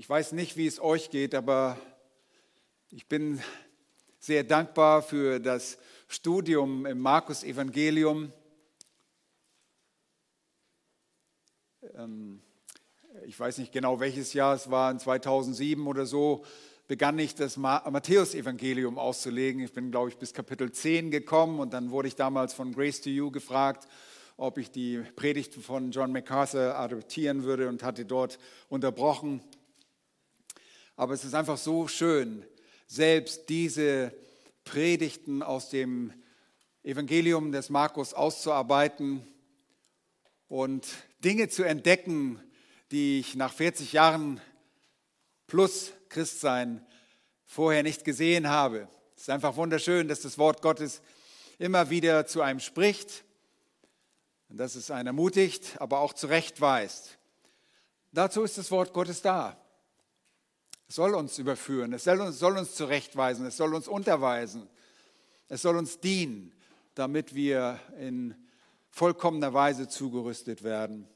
Ich weiß nicht, wie es euch geht, aber ich bin sehr dankbar für das Studium im Markus Evangelium. Ähm, ich weiß nicht genau welches Jahr es war, in 2007 oder so, begann ich das Matthäus-Evangelium auszulegen. Ich bin, glaube ich, bis Kapitel 10 gekommen und dann wurde ich damals von Grace to You gefragt, ob ich die Predigt von John MacArthur adoptieren würde und hatte dort unterbrochen. Aber es ist einfach so schön, selbst diese Predigten aus dem Evangelium des Markus auszuarbeiten und Dinge zu entdecken, die ich nach 40 Jahren plus Christsein vorher nicht gesehen habe. Es ist einfach wunderschön, dass das Wort Gottes immer wieder zu einem spricht und dass es einen ermutigt, aber auch zurechtweist. Dazu ist das Wort Gottes da. Es soll uns überführen, es soll uns, soll uns zurechtweisen, es soll uns unterweisen, es soll uns dienen, damit wir in vollkommener Weise zugerüstet werden.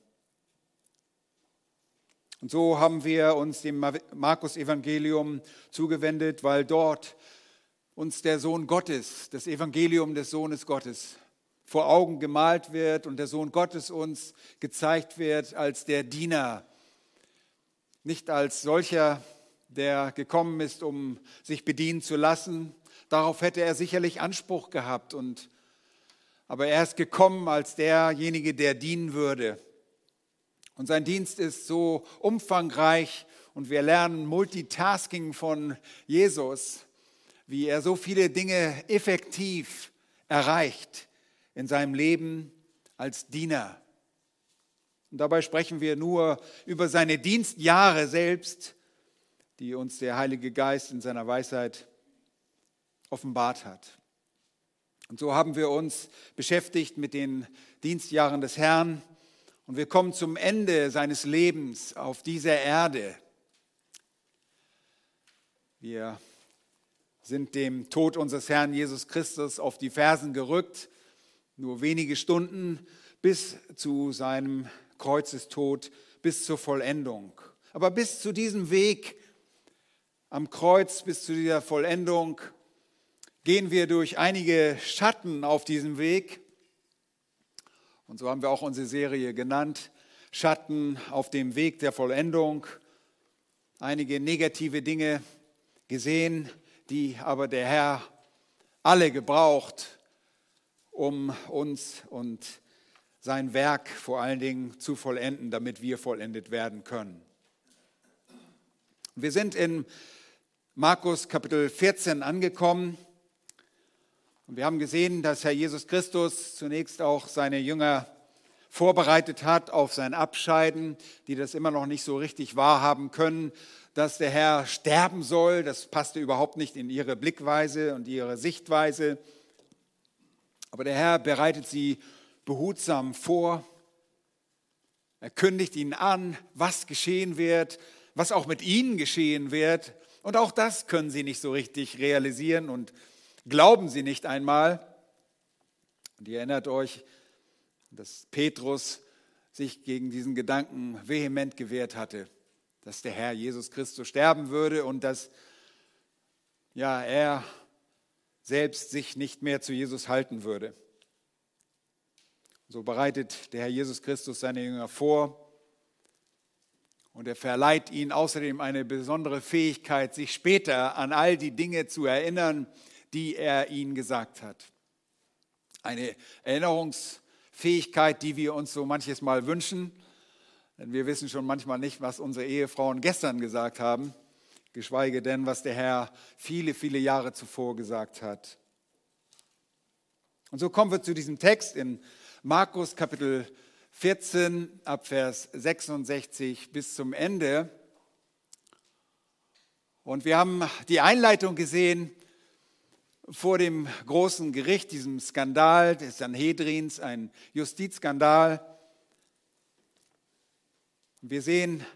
Und so haben wir uns dem Markus-Evangelium zugewendet, weil dort uns der Sohn Gottes, das Evangelium des Sohnes Gottes, vor Augen gemalt wird und der Sohn Gottes uns gezeigt wird als der Diener, nicht als solcher, der gekommen ist, um sich bedienen zu lassen. Darauf hätte er sicherlich Anspruch gehabt. Und, aber er ist gekommen als derjenige, der dienen würde. Und sein Dienst ist so umfangreich und wir lernen Multitasking von Jesus, wie er so viele Dinge effektiv erreicht in seinem Leben als Diener. Und dabei sprechen wir nur über seine Dienstjahre selbst, die uns der Heilige Geist in seiner Weisheit offenbart hat. Und so haben wir uns beschäftigt mit den Dienstjahren des Herrn und wir kommen zum Ende seines Lebens auf dieser Erde. Wir sind dem Tod unseres Herrn Jesus Christus auf die Fersen gerückt, nur wenige Stunden bis zu seinem Kreuzestod, bis zur Vollendung. Aber bis zu diesem Weg am Kreuz bis zu dieser Vollendung gehen wir durch einige Schatten auf diesem Weg. Und so haben wir auch unsere Serie genannt, Schatten auf dem Weg der Vollendung. Einige negative Dinge gesehen, die aber der Herr alle gebraucht, um uns und sein Werk vor allen Dingen zu vollenden, damit wir vollendet werden können. Wir sind in Markus Kapitel 14 angekommen. Und wir haben gesehen, dass Herr Jesus Christus zunächst auch seine Jünger vorbereitet hat auf sein Abscheiden, die das immer noch nicht so richtig wahrhaben können, dass der Herr sterben soll. Das passte überhaupt nicht in ihre Blickweise und ihre Sichtweise. Aber der Herr bereitet sie behutsam vor. Er kündigt ihnen an, was geschehen wird, was auch mit ihnen geschehen wird. Und auch das können sie nicht so richtig realisieren und glauben sie nicht einmal. Und ihr erinnert euch, dass Petrus sich gegen diesen Gedanken vehement gewehrt hatte, dass der Herr Jesus Christus sterben würde und dass ja, er selbst sich nicht mehr zu Jesus halten würde. So bereitet der Herr Jesus Christus seine Jünger vor, und er verleiht ihnen außerdem eine besondere Fähigkeit, sich später an all die Dinge zu erinnern, die er ihnen gesagt hat. Eine Erinnerungsfähigkeit, die wir uns so manches Mal wünschen, denn wir wissen schon manchmal nicht, was unsere Ehefrauen gestern gesagt haben, geschweige denn, was der Herr viele, viele Jahre zuvor gesagt hat. Und so kommen wir zu diesem Text in Markus Kapitel 14 ab Vers 66 bis zum Ende. Und wir haben die Einleitung gesehen vor dem großen Gericht, diesem Skandal des Sanhedrins, ein Justizskandal. Wir sehen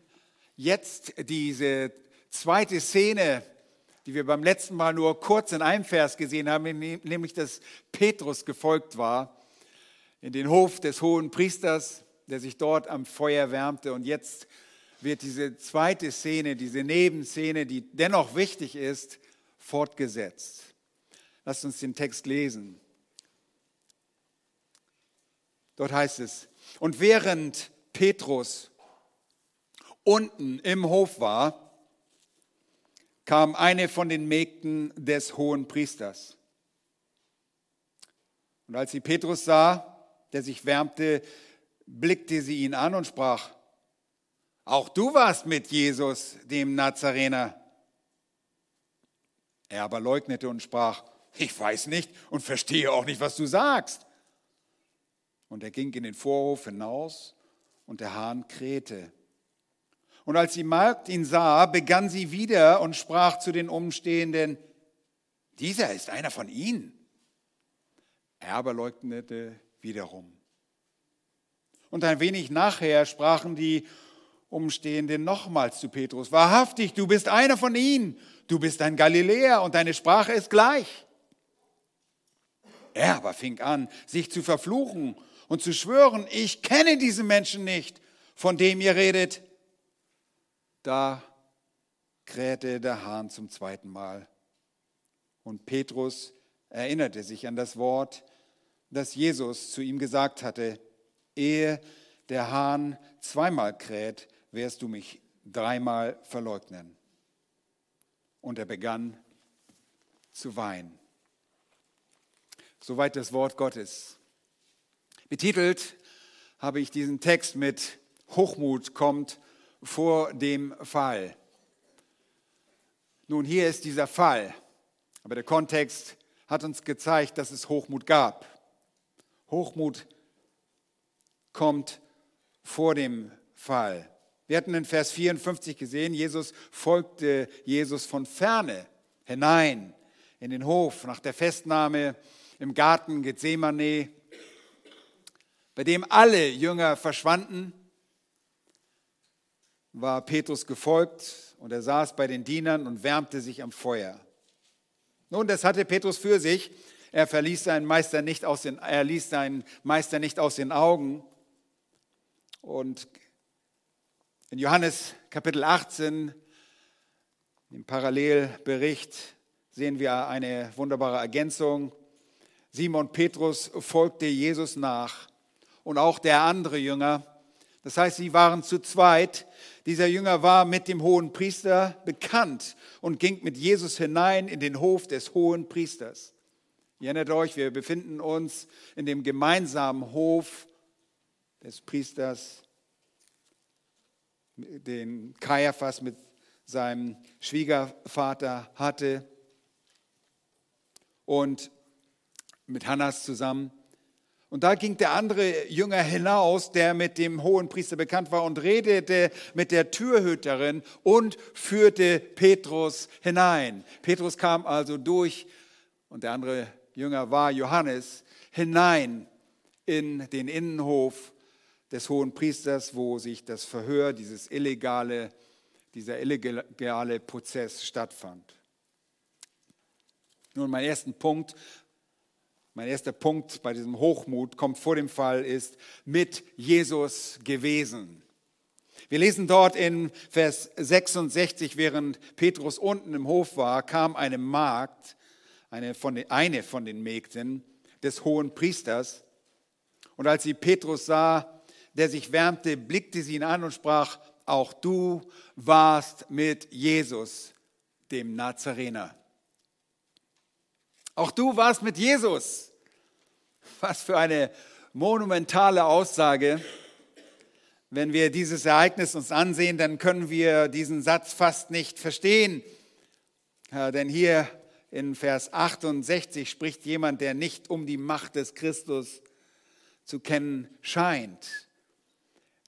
jetzt diese zweite Szene, die wir beim letzten Mal nur kurz in einem Vers gesehen haben, nämlich dass Petrus gefolgt war in den Hof des hohen Priesters, der sich dort am Feuer wärmte. Und jetzt wird diese zweite Szene, diese Nebenszene, die dennoch wichtig ist, fortgesetzt. Lasst uns den Text lesen. Dort heißt es, und während Petrus unten im Hof war, kam eine von den Mägden des hohen Priesters. Und als sie Petrus sah, der sich wärmte, blickte sie ihn an und sprach, auch du warst mit Jesus, dem Nazarener. Er aber leugnete und sprach, ich weiß nicht und verstehe auch nicht, was du sagst. Und er ging in den Vorhof hinaus und der Hahn krähte. Und als die Magd ihn sah, begann sie wieder und sprach zu den Umstehenden, dieser ist einer von ihnen. Er aber leugnete wiederum. Und ein wenig nachher sprachen die Umstehenden nochmals zu Petrus, wahrhaftig, du bist einer von ihnen, du bist ein Galiläer und deine Sprache ist gleich. Er aber fing an, sich zu verfluchen und zu schwören, ich kenne diesen Menschen nicht, von dem ihr redet. Da krähte der Hahn zum zweiten Mal. Und Petrus erinnerte sich an das Wort, das Jesus zu ihm gesagt hatte, ehe der Hahn zweimal kräht, wirst du mich dreimal verleugnen. Und er begann zu weinen. Soweit das Wort Gottes. Betitelt habe ich diesen Text mit Hochmut kommt vor dem Fall. Nun, hier ist dieser Fall, aber der Kontext hat uns gezeigt, dass es Hochmut gab. Hochmut kommt vor dem Fall. Wir hatten in Vers 54 gesehen, Jesus folgte Jesus von ferne hinein in den Hof nach der Festnahme im Garten Gethsemane, bei dem alle Jünger verschwanden, war Petrus gefolgt und er saß bei den Dienern und wärmte sich am Feuer. Nun, das hatte Petrus für sich. Er verließ seinen Meister nicht aus den, er ließ seinen Meister nicht aus den Augen. Und in Johannes Kapitel 18, im Parallelbericht, sehen wir eine wunderbare Ergänzung. Simon Petrus folgte Jesus nach und auch der andere Jünger. Das heißt, sie waren zu zweit. Dieser Jünger war mit dem hohen Priester bekannt und ging mit Jesus hinein in den Hof des hohen Priesters. Ihr erinnert euch, wir befinden uns in dem gemeinsamen Hof des Priesters den Kaiaphas mit seinem Schwiegervater hatte und mit Hannas zusammen. Und da ging der andere Jünger hinaus, der mit dem hohen Priester bekannt war, und redete mit der Türhüterin und führte Petrus hinein. Petrus kam also durch, und der andere Jünger war Johannes, hinein in den Innenhof des hohen Priesters, wo sich das Verhör, dieses illegale, dieser illegale Prozess stattfand. Nun, mein ersten Punkt, mein erster Punkt bei diesem Hochmut kommt vor dem Fall ist mit Jesus gewesen. Wir lesen dort in Vers 66, während Petrus unten im Hof war, kam eine Magd, eine von den, eine von den Mägden des hohen Priesters. Und als sie Petrus sah, der sich wärmte, blickte sie ihn an und sprach, auch du warst mit Jesus, dem Nazarener. Auch du warst mit Jesus. Was für eine monumentale Aussage. Wenn wir dieses Ereignis uns ansehen, dann können wir diesen Satz fast nicht verstehen. Ja, denn hier in Vers 68 spricht jemand, der nicht um die Macht des Christus zu kennen scheint.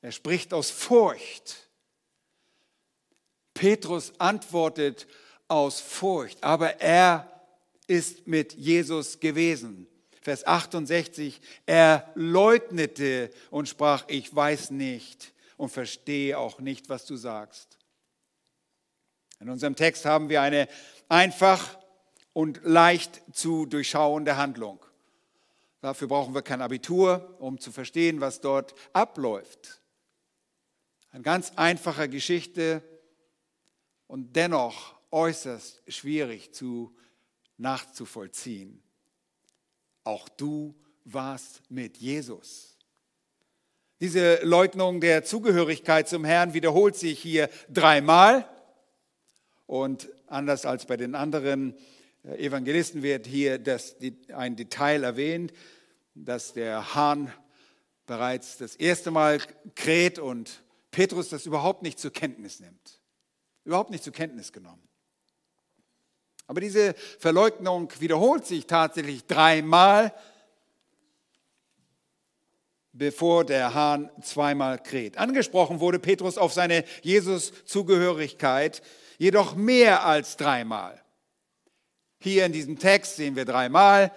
Er spricht aus Furcht. Petrus antwortet aus Furcht, aber er ist mit Jesus gewesen. Vers 68, er leugnete und sprach, ich weiß nicht und verstehe auch nicht, was du sagst. In unserem Text haben wir eine einfach und leicht zu durchschauende Handlung. Dafür brauchen wir kein Abitur, um zu verstehen, was dort abläuft. Eine ganz einfache Geschichte und dennoch äußerst schwierig zu nachzuvollziehen. Auch du warst mit Jesus. Diese Leugnung der Zugehörigkeit zum Herrn wiederholt sich hier dreimal. Und anders als bei den anderen Evangelisten wird hier das, ein Detail erwähnt, dass der Hahn bereits das erste Mal kräht und Petrus das überhaupt nicht zur Kenntnis nimmt. Überhaupt nicht zur Kenntnis genommen. Aber diese Verleugnung wiederholt sich tatsächlich dreimal, bevor der Hahn zweimal kräht. Angesprochen wurde Petrus auf seine Jesus-Zugehörigkeit jedoch mehr als dreimal. Hier in diesem Text sehen wir dreimal,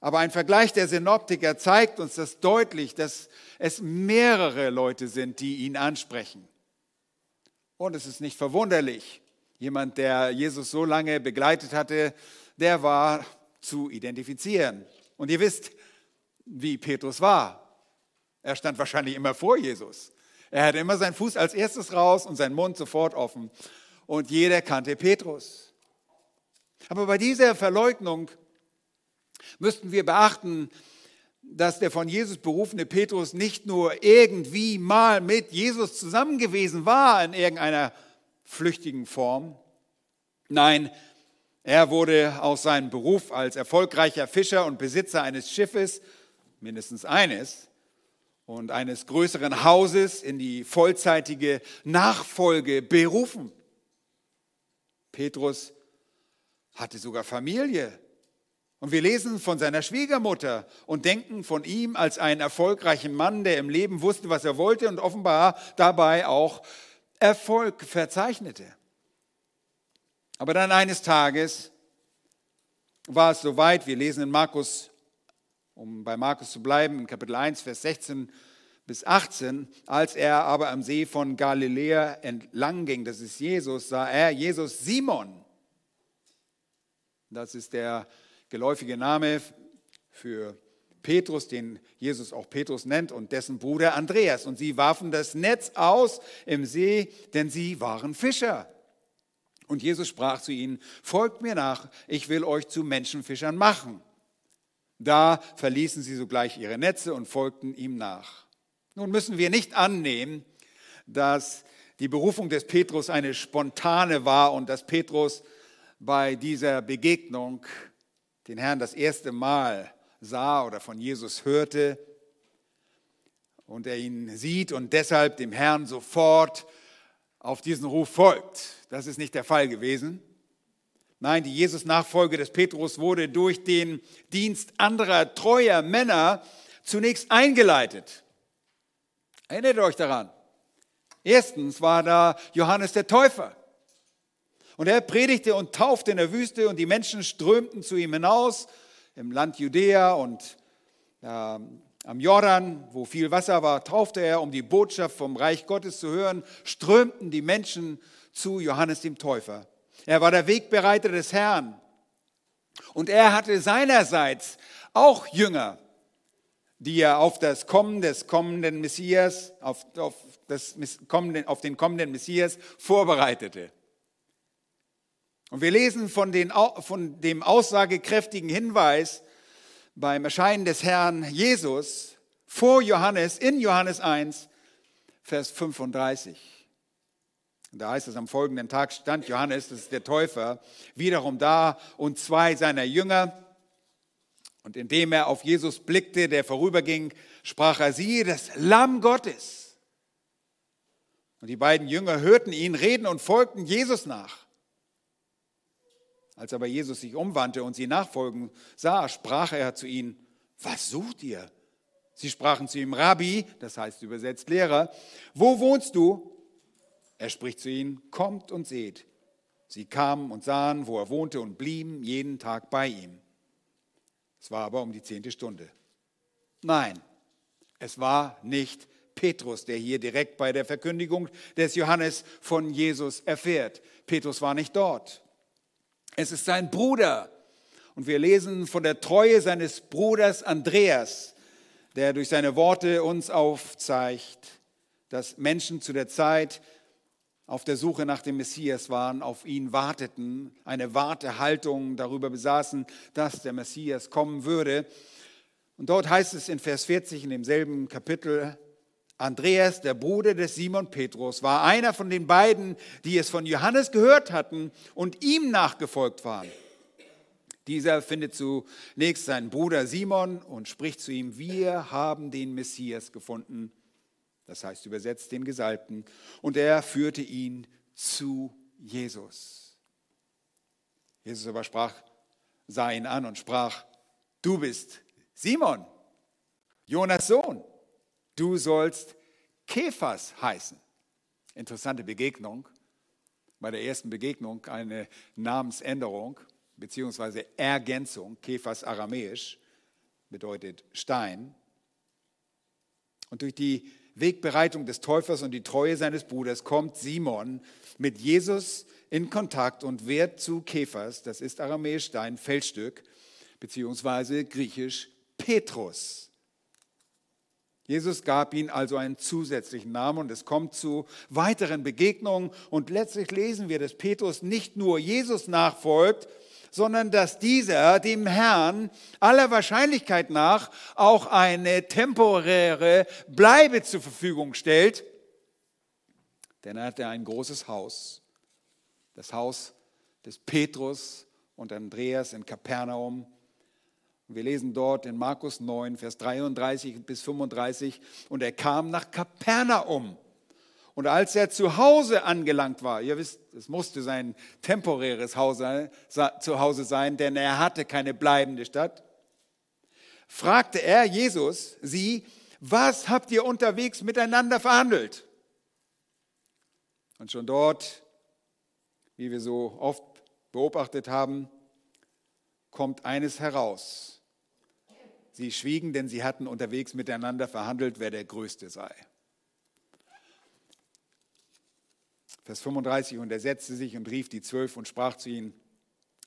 aber ein Vergleich der Synoptiker zeigt uns das deutlich, dass es mehrere Leute sind, die ihn ansprechen. Und es ist nicht verwunderlich. Jemand, der Jesus so lange begleitet hatte, der war zu identifizieren. Und ihr wisst, wie Petrus war. Er stand wahrscheinlich immer vor Jesus. Er hatte immer seinen Fuß als erstes raus und seinen Mund sofort offen. Und jeder kannte Petrus. Aber bei dieser Verleugnung müssten wir beachten, dass der von Jesus berufene Petrus nicht nur irgendwie mal mit Jesus zusammen gewesen war in irgendeiner flüchtigen Form. Nein, er wurde aus seinem Beruf als erfolgreicher Fischer und Besitzer eines Schiffes, mindestens eines, und eines größeren Hauses in die vollzeitige Nachfolge berufen. Petrus hatte sogar Familie. Und wir lesen von seiner Schwiegermutter und denken von ihm als einen erfolgreichen Mann, der im Leben wusste, was er wollte und offenbar dabei auch Erfolg verzeichnete. Aber dann eines Tages war es soweit, wir lesen in Markus, um bei Markus zu bleiben, in Kapitel 1, Vers 16 bis 18, als er aber am See von Galiläa entlang ging, das ist Jesus, sah er Jesus Simon. Das ist der geläufige Name für Petrus, den Jesus auch Petrus nennt, und dessen Bruder Andreas. Und sie warfen das Netz aus im See, denn sie waren Fischer. Und Jesus sprach zu ihnen, folgt mir nach, ich will euch zu Menschenfischern machen. Da verließen sie sogleich ihre Netze und folgten ihm nach. Nun müssen wir nicht annehmen, dass die Berufung des Petrus eine spontane war und dass Petrus bei dieser Begegnung den Herrn das erste Mal sah oder von Jesus hörte und er ihn sieht und deshalb dem Herrn sofort auf diesen Ruf folgt. Das ist nicht der Fall gewesen. Nein, die Jesus-Nachfolge des Petrus wurde durch den Dienst anderer treuer Männer zunächst eingeleitet. Erinnert euch daran. Erstens war da Johannes der Täufer. Und er predigte und taufte in der Wüste und die Menschen strömten zu ihm hinaus im Land Judäa und äh, am Jordan, wo viel Wasser war, taufte er, um die Botschaft vom Reich Gottes zu hören, strömten die Menschen zu Johannes dem Täufer. Er war der Wegbereiter des Herrn. Und er hatte seinerseits auch Jünger, die er auf das Kommen des kommenden Messias, auf, auf, das auf den kommenden Messias vorbereitete. Und wir lesen von, den, von dem aussagekräftigen Hinweis beim Erscheinen des Herrn Jesus vor Johannes, in Johannes 1, Vers 35. Und da heißt es, am folgenden Tag stand Johannes, das ist der Täufer, wiederum da und zwei seiner Jünger. Und indem er auf Jesus blickte, der vorüberging, sprach er, siehe, das Lamm Gottes. Und die beiden Jünger hörten ihn reden und folgten Jesus nach. Als aber Jesus sich umwandte und sie nachfolgen sah, sprach er zu ihnen, was sucht ihr? Sie sprachen zu ihm, Rabbi, das heißt übersetzt Lehrer, wo wohnst du? Er spricht zu ihnen, kommt und seht. Sie kamen und sahen, wo er wohnte und blieben jeden Tag bei ihm. Es war aber um die zehnte Stunde. Nein, es war nicht Petrus, der hier direkt bei der Verkündigung des Johannes von Jesus erfährt. Petrus war nicht dort. Es ist sein Bruder. Und wir lesen von der Treue seines Bruders Andreas, der durch seine Worte uns aufzeigt, dass Menschen zu der Zeit auf der Suche nach dem Messias waren, auf ihn warteten, eine Wartehaltung darüber besaßen, dass der Messias kommen würde. Und dort heißt es in Vers 40 in demselben Kapitel, Andreas, der Bruder des Simon Petrus, war einer von den beiden, die es von Johannes gehört hatten und ihm nachgefolgt waren. Dieser findet zunächst seinen Bruder Simon und spricht zu ihm, wir haben den Messias gefunden, das heißt übersetzt den Gesalbten, und er führte ihn zu Jesus. Jesus aber sprach, sah ihn an und sprach, du bist Simon, Jonas Sohn, du sollst Kephas heißen. Interessante Begegnung. Bei der ersten Begegnung eine Namensänderung bzw. Ergänzung. Kephas aramäisch bedeutet Stein. Und durch die Wegbereitung des Täufers und die Treue seines Bruders kommt Simon mit Jesus in Kontakt und wird zu Kephas, das ist aramäisch Stein, Feldstück, beziehungsweise griechisch Petrus. Jesus gab ihm also einen zusätzlichen Namen und es kommt zu weiteren Begegnungen und letztlich lesen wir, dass Petrus nicht nur Jesus nachfolgt, sondern dass dieser dem Herrn aller Wahrscheinlichkeit nach auch eine temporäre Bleibe zur Verfügung stellt. Denn er hatte ein großes Haus, das Haus des Petrus und Andreas in Kapernaum. Wir lesen dort in Markus 9, Vers 33 bis 35, und er kam nach Kapernaum. Und als er zu Hause angelangt war, ihr wisst, es musste sein temporäres Zuhause sein, denn er hatte keine bleibende Stadt, fragte er Jesus sie, was habt ihr unterwegs miteinander verhandelt? Und schon dort, wie wir so oft beobachtet haben, kommt eines heraus. Sie schwiegen, denn sie hatten unterwegs miteinander verhandelt, wer der Größte sei. Vers 35, und er setzte sich und rief die Zwölf und sprach zu ihnen,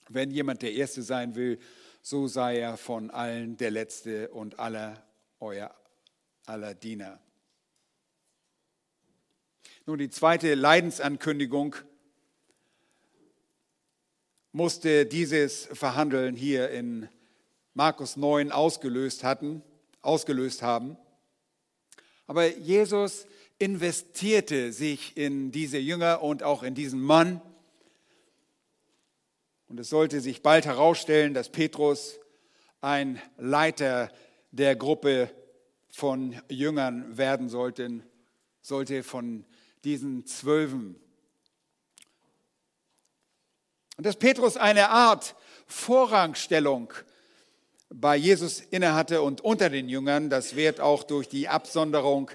wenn jemand der Erste sein will, so sei er von allen der Letzte und aller euer aller Diener. Nun, die zweite Leidensankündigung musste dieses Verhandeln hier in Markus 9 ausgelöst hatten, ausgelöst haben. Aber Jesus investierte sich in diese Jünger und auch in diesen Mann. Und es sollte sich bald herausstellen, dass Petrus ein Leiter der Gruppe von Jüngern werden sollte, sollte von diesen Zwölfen. Und dass Petrus eine Art Vorrangstellung bei Jesus innehatte und unter den Jüngern, das wird auch durch die Absonderung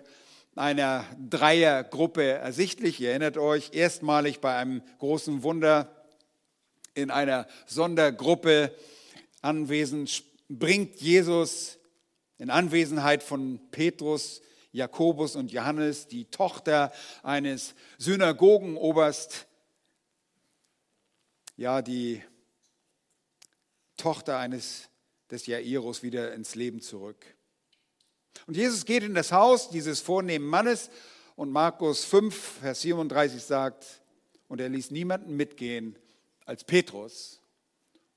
einer Dreiergruppe ersichtlich. Ihr erinnert euch, erstmalig bei einem großen Wunder in einer Sondergruppe anwesend bringt Jesus in Anwesenheit von Petrus, Jakobus und Johannes, die Tochter eines Synagogenoberst, ja, die Tochter eines des Jairus wieder ins Leben zurück. Und Jesus geht in das Haus dieses vornehmen Mannes und Markus 5, Vers 37 sagt, und er ließ niemanden mitgehen als Petrus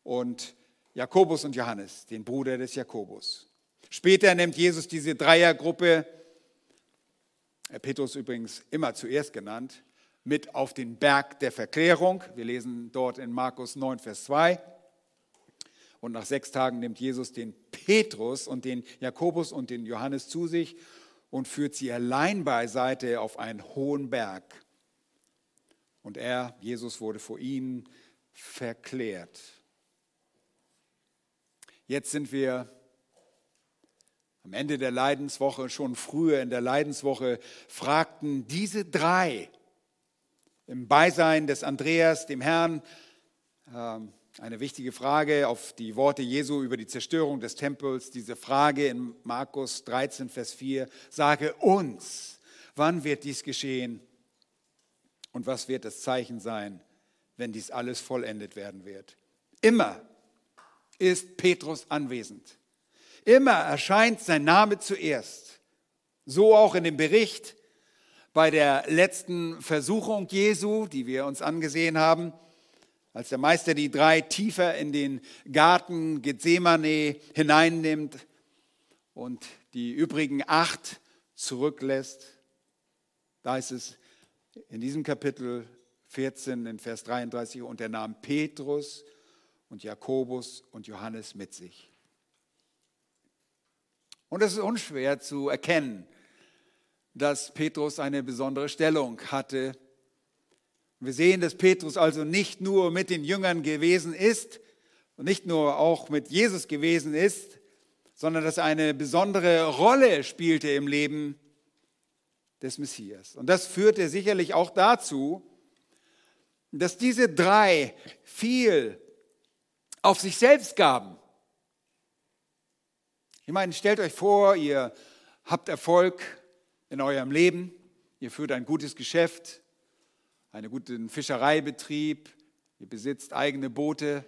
und Jakobus und Johannes, den Bruder des Jakobus. Später nimmt Jesus diese Dreiergruppe, Petrus übrigens immer zuerst genannt, mit auf den Berg der Verklärung. Wir lesen dort in Markus 9, Vers 2. Und nach sechs Tagen nimmt Jesus den Petrus und den Jakobus und den Johannes zu sich und führt sie allein beiseite auf einen hohen Berg. Und er, Jesus, wurde vor ihnen verklärt. Jetzt sind wir am Ende der Leidenswoche, schon früher in der Leidenswoche, fragten diese drei im Beisein des Andreas, dem Herrn, ähm, eine wichtige Frage auf die Worte Jesu über die Zerstörung des Tempels. Diese Frage in Markus 13, Vers 4. Sage uns, wann wird dies geschehen und was wird das Zeichen sein, wenn dies alles vollendet werden wird? Immer ist Petrus anwesend. Immer erscheint sein Name zuerst. So auch in dem Bericht bei der letzten Versuchung Jesu, die wir uns angesehen haben, als der Meister die drei tiefer in den Garten Gethsemane hineinnimmt und die übrigen acht zurücklässt. Da ist es in diesem Kapitel 14 in Vers 33 und er nahm Petrus und Jakobus und Johannes mit sich. Und es ist unschwer zu erkennen, dass Petrus eine besondere Stellung hatte. Wir sehen, dass Petrus also nicht nur mit den Jüngern gewesen ist und nicht nur auch mit Jesus gewesen ist, sondern dass er eine besondere Rolle spielte im Leben des Messias. Und das führte sicherlich auch dazu, dass diese drei viel auf sich selbst gaben. Ich meine, stellt euch vor, ihr habt Erfolg in eurem Leben, ihr führt ein gutes Geschäft, einen guten Fischereibetrieb, ihr besitzt eigene Boote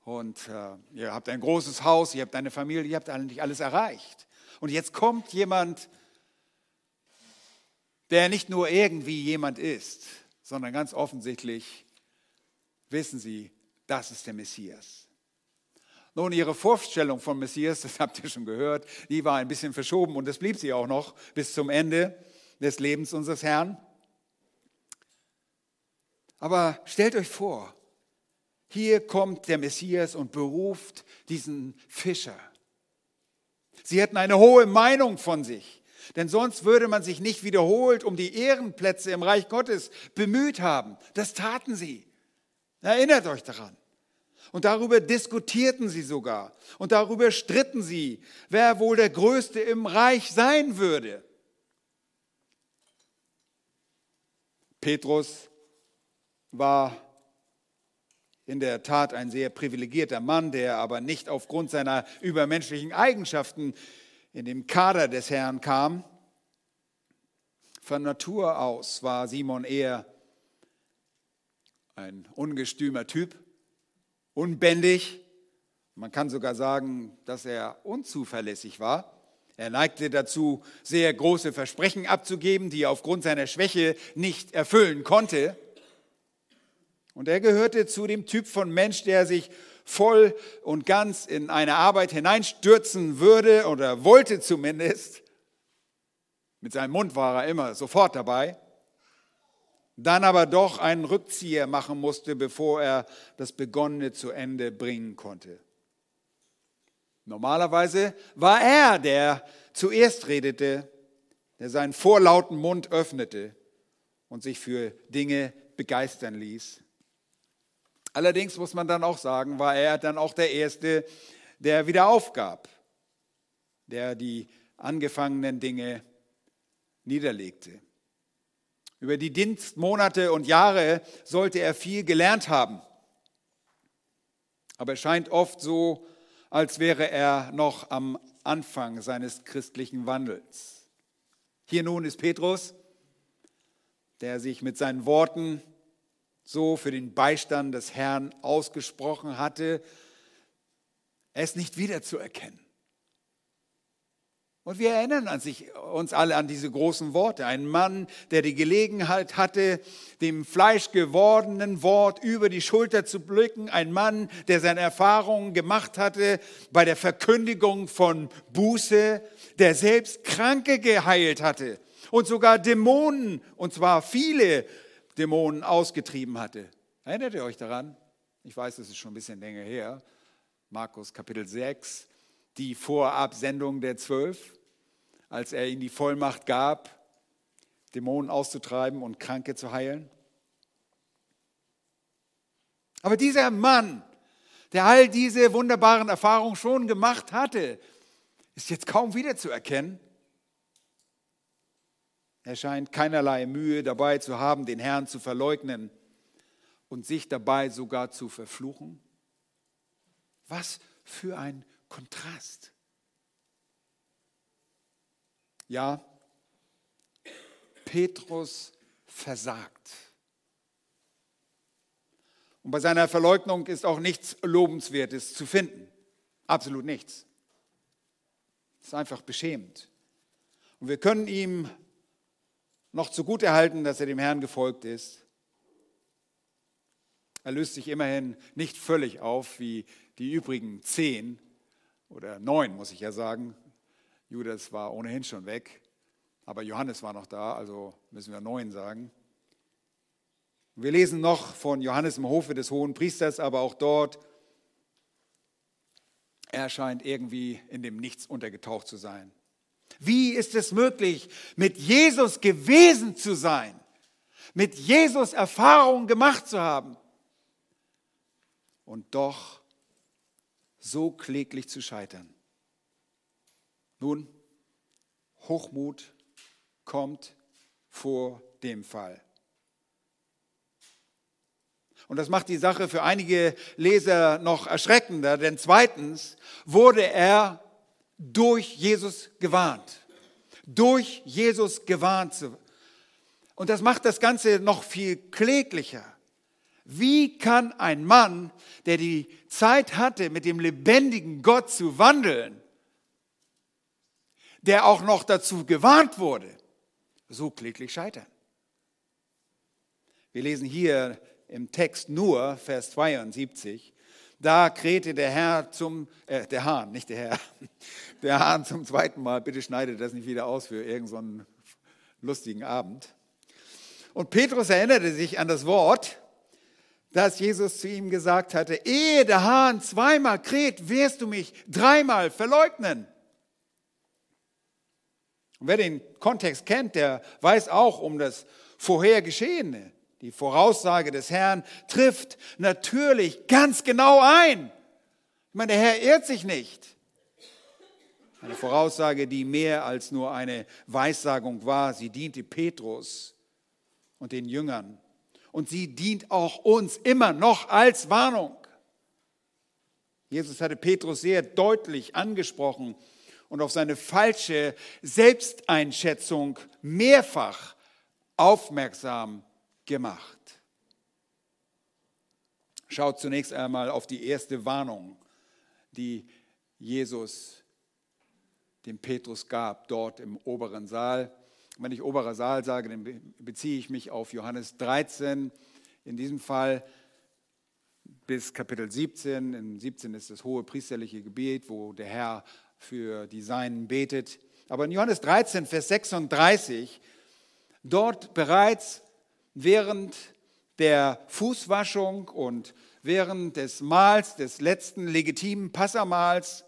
und äh, ihr habt ein großes Haus, ihr habt eine Familie, ihr habt eigentlich alles erreicht. Und jetzt kommt jemand, der nicht nur irgendwie jemand ist, sondern ganz offensichtlich wissen sie, das ist der Messias. Nun, ihre Vorstellung vom Messias, das habt ihr schon gehört, die war ein bisschen verschoben und das blieb sie auch noch bis zum Ende des Lebens unseres Herrn. Aber stellt euch vor, hier kommt der Messias und beruft diesen Fischer. Sie hätten eine hohe Meinung von sich. Denn sonst würde man sich nicht wiederholt um die Ehrenplätze im Reich Gottes bemüht haben. Das taten sie. Erinnert euch daran. Und darüber diskutierten sie sogar. Und darüber stritten sie, wer wohl der Größte im Reich sein würde. Petrus war in der Tat ein sehr privilegierter Mann, der aber nicht aufgrund seiner übermenschlichen Eigenschaften in dem Kader des Herrn kam. Von Natur aus war Simon eher ein ungestümer Typ, unbändig. Man kann sogar sagen, dass er unzuverlässig war. Er neigte dazu, sehr große Versprechen abzugeben, die er aufgrund seiner Schwäche nicht erfüllen konnte. Und er gehörte zu dem Typ von Mensch, der sich voll und ganz in eine Arbeit hineinstürzen würde oder wollte zumindest. Mit seinem Mund war er immer sofort dabei. Dann aber doch einen Rückzieher machen musste, bevor er das Begonnene zu Ende bringen konnte. Normalerweise war er, der zuerst redete, der seinen vorlauten Mund öffnete und sich für Dinge begeistern ließ. Allerdings muss man dann auch sagen, war er dann auch der Erste, der wieder aufgab, der die angefangenen Dinge niederlegte. Über die Dienstmonate und Jahre sollte er viel gelernt haben. Aber es scheint oft so, als wäre er noch am Anfang seines christlichen Wandels. Hier nun ist Petrus, der sich mit seinen Worten so für den Beistand des Herrn ausgesprochen hatte, ist nicht wiederzuerkennen. Und wir erinnern an sich, uns alle an diese großen Worte. Ein Mann, der die Gelegenheit hatte, dem fleischgewordenen Wort über die Schulter zu blicken. Ein Mann, der seine Erfahrungen gemacht hatte bei der Verkündigung von Buße, der selbst Kranke geheilt hatte und sogar Dämonen, und zwar viele Dämonen ausgetrieben hatte. Erinnert ihr euch daran? Ich weiß, das ist schon ein bisschen länger her. Markus Kapitel 6, die Vorabsendung der Zwölf, als er ihnen die Vollmacht gab, Dämonen auszutreiben und Kranke zu heilen. Aber dieser Mann, der all diese wunderbaren Erfahrungen schon gemacht hatte, ist jetzt kaum wiederzuerkennen. Er scheint keinerlei Mühe dabei zu haben, den Herrn zu verleugnen und sich dabei sogar zu verfluchen. Was für ein Kontrast. Ja, Petrus versagt. Und bei seiner Verleugnung ist auch nichts Lobenswertes zu finden. Absolut nichts. Es ist einfach beschämend. Und wir können ihm noch zugute halten, dass er dem Herrn gefolgt ist. Er löst sich immerhin nicht völlig auf wie die übrigen zehn oder neun, muss ich ja sagen. Judas war ohnehin schon weg, aber Johannes war noch da, also müssen wir neun sagen. Wir lesen noch von Johannes im Hofe des Hohen Priesters, aber auch dort, er scheint irgendwie in dem Nichts untergetaucht zu sein. Wie ist es möglich, mit Jesus gewesen zu sein, mit Jesus Erfahrungen gemacht zu haben und doch so kläglich zu scheitern? Nun, Hochmut kommt vor dem Fall. Und das macht die Sache für einige Leser noch erschreckender, denn zweitens wurde er durch Jesus gewarnt. Durch Jesus gewarnt. Und das macht das Ganze noch viel kläglicher. Wie kann ein Mann, der die Zeit hatte, mit dem lebendigen Gott zu wandeln, der auch noch dazu gewarnt wurde, so kläglich scheitern? Wir lesen hier im Text nur, Vers 72, da krähte der Herr zum, äh, der Hahn, nicht der Herr, der Hahn zum zweiten Mal. Bitte schneidet das nicht wieder aus für irgendeinen so lustigen Abend. Und Petrus erinnerte sich an das Wort, das Jesus zu ihm gesagt hatte, ehe der Hahn zweimal kräht, wirst du mich dreimal verleugnen. Und wer den Kontext kennt, der weiß auch um das Vorhergeschehene. Die Voraussage des Herrn trifft natürlich ganz genau ein. Ich meine, der Herr irrt sich nicht. Eine Voraussage, die mehr als nur eine Weissagung war. Sie diente Petrus und den Jüngern. Und sie dient auch uns immer noch als Warnung. Jesus hatte Petrus sehr deutlich angesprochen und auf seine falsche Selbsteinschätzung mehrfach aufmerksam gemacht. Schaut zunächst einmal auf die erste Warnung, die Jesus dem Petrus gab, dort im oberen Saal. Wenn ich oberer Saal sage, dann beziehe ich mich auf Johannes 13, in diesem Fall bis Kapitel 17. In 17 ist das hohe priesterliche Gebet, wo der Herr für die Seinen betet. Aber in Johannes 13, Vers 36, dort bereits während der Fußwaschung und während des Mahls, des letzten legitimen Passamals,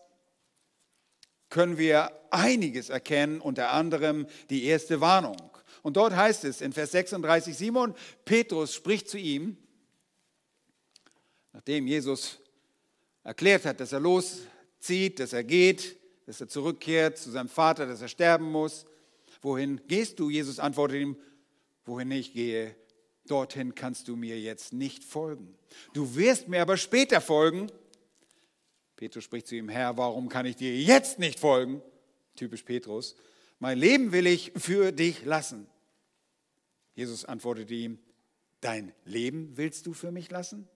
können wir einiges erkennen, unter anderem die erste Warnung. Und dort heißt es in Vers 36, Simon Petrus spricht zu ihm, nachdem Jesus erklärt hat, dass er loszieht, dass er geht, dass er zurückkehrt zu seinem Vater, dass er sterben muss. Wohin gehst du? Jesus antwortet ihm, wohin ich gehe, dorthin kannst du mir jetzt nicht folgen. Du wirst mir aber später folgen. Petrus spricht zu ihm, Herr, warum kann ich dir jetzt nicht folgen? Typisch Petrus. Mein Leben will ich für dich lassen. Jesus antwortete ihm, dein Leben willst du für mich lassen?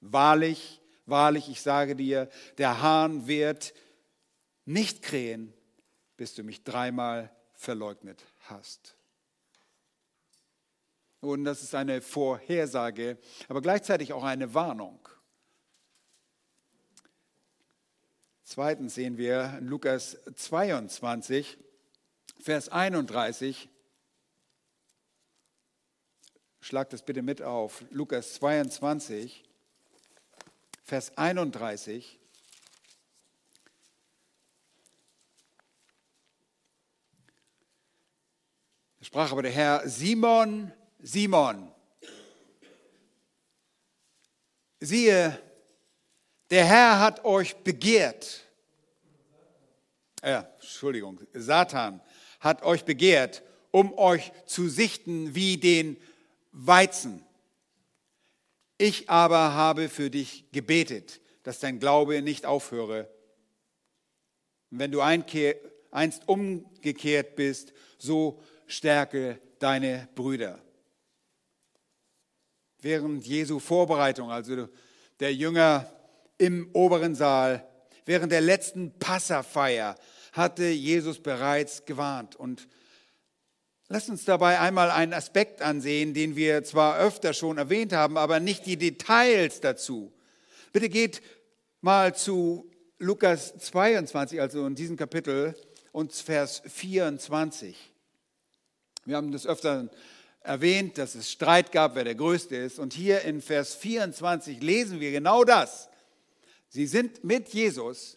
Wahrlich, wahrlich, ich sage dir, der Hahn wird nicht krähen, bis du mich dreimal verleugnet hast. Und das ist eine Vorhersage, aber gleichzeitig auch eine Warnung. Zweitens sehen wir in Lukas 22, Vers 31. Schlag das bitte mit auf. Lukas 22, Vers 31. Da sprach aber der Herr, Simon, Simon, siehe, der Herr hat euch begehrt. Ja, Entschuldigung, Satan hat euch begehrt, um euch zu sichten wie den Weizen. Ich aber habe für dich gebetet, dass dein Glaube nicht aufhöre. Und wenn du einst umgekehrt bist, so stärke deine Brüder während Jesu Vorbereitung, also der Jünger im oberen Saal, während der letzten Passafeier hatte Jesus bereits gewarnt. Und Lasst uns dabei einmal einen Aspekt ansehen, den wir zwar öfter schon erwähnt haben, aber nicht die Details dazu. Bitte geht mal zu Lukas 22, also in diesem Kapitel, und Vers 24. Wir haben das öfter erwähnt, dass es Streit gab, wer der Größte ist. Und hier in Vers 24 lesen wir genau das. Sie sind mit Jesus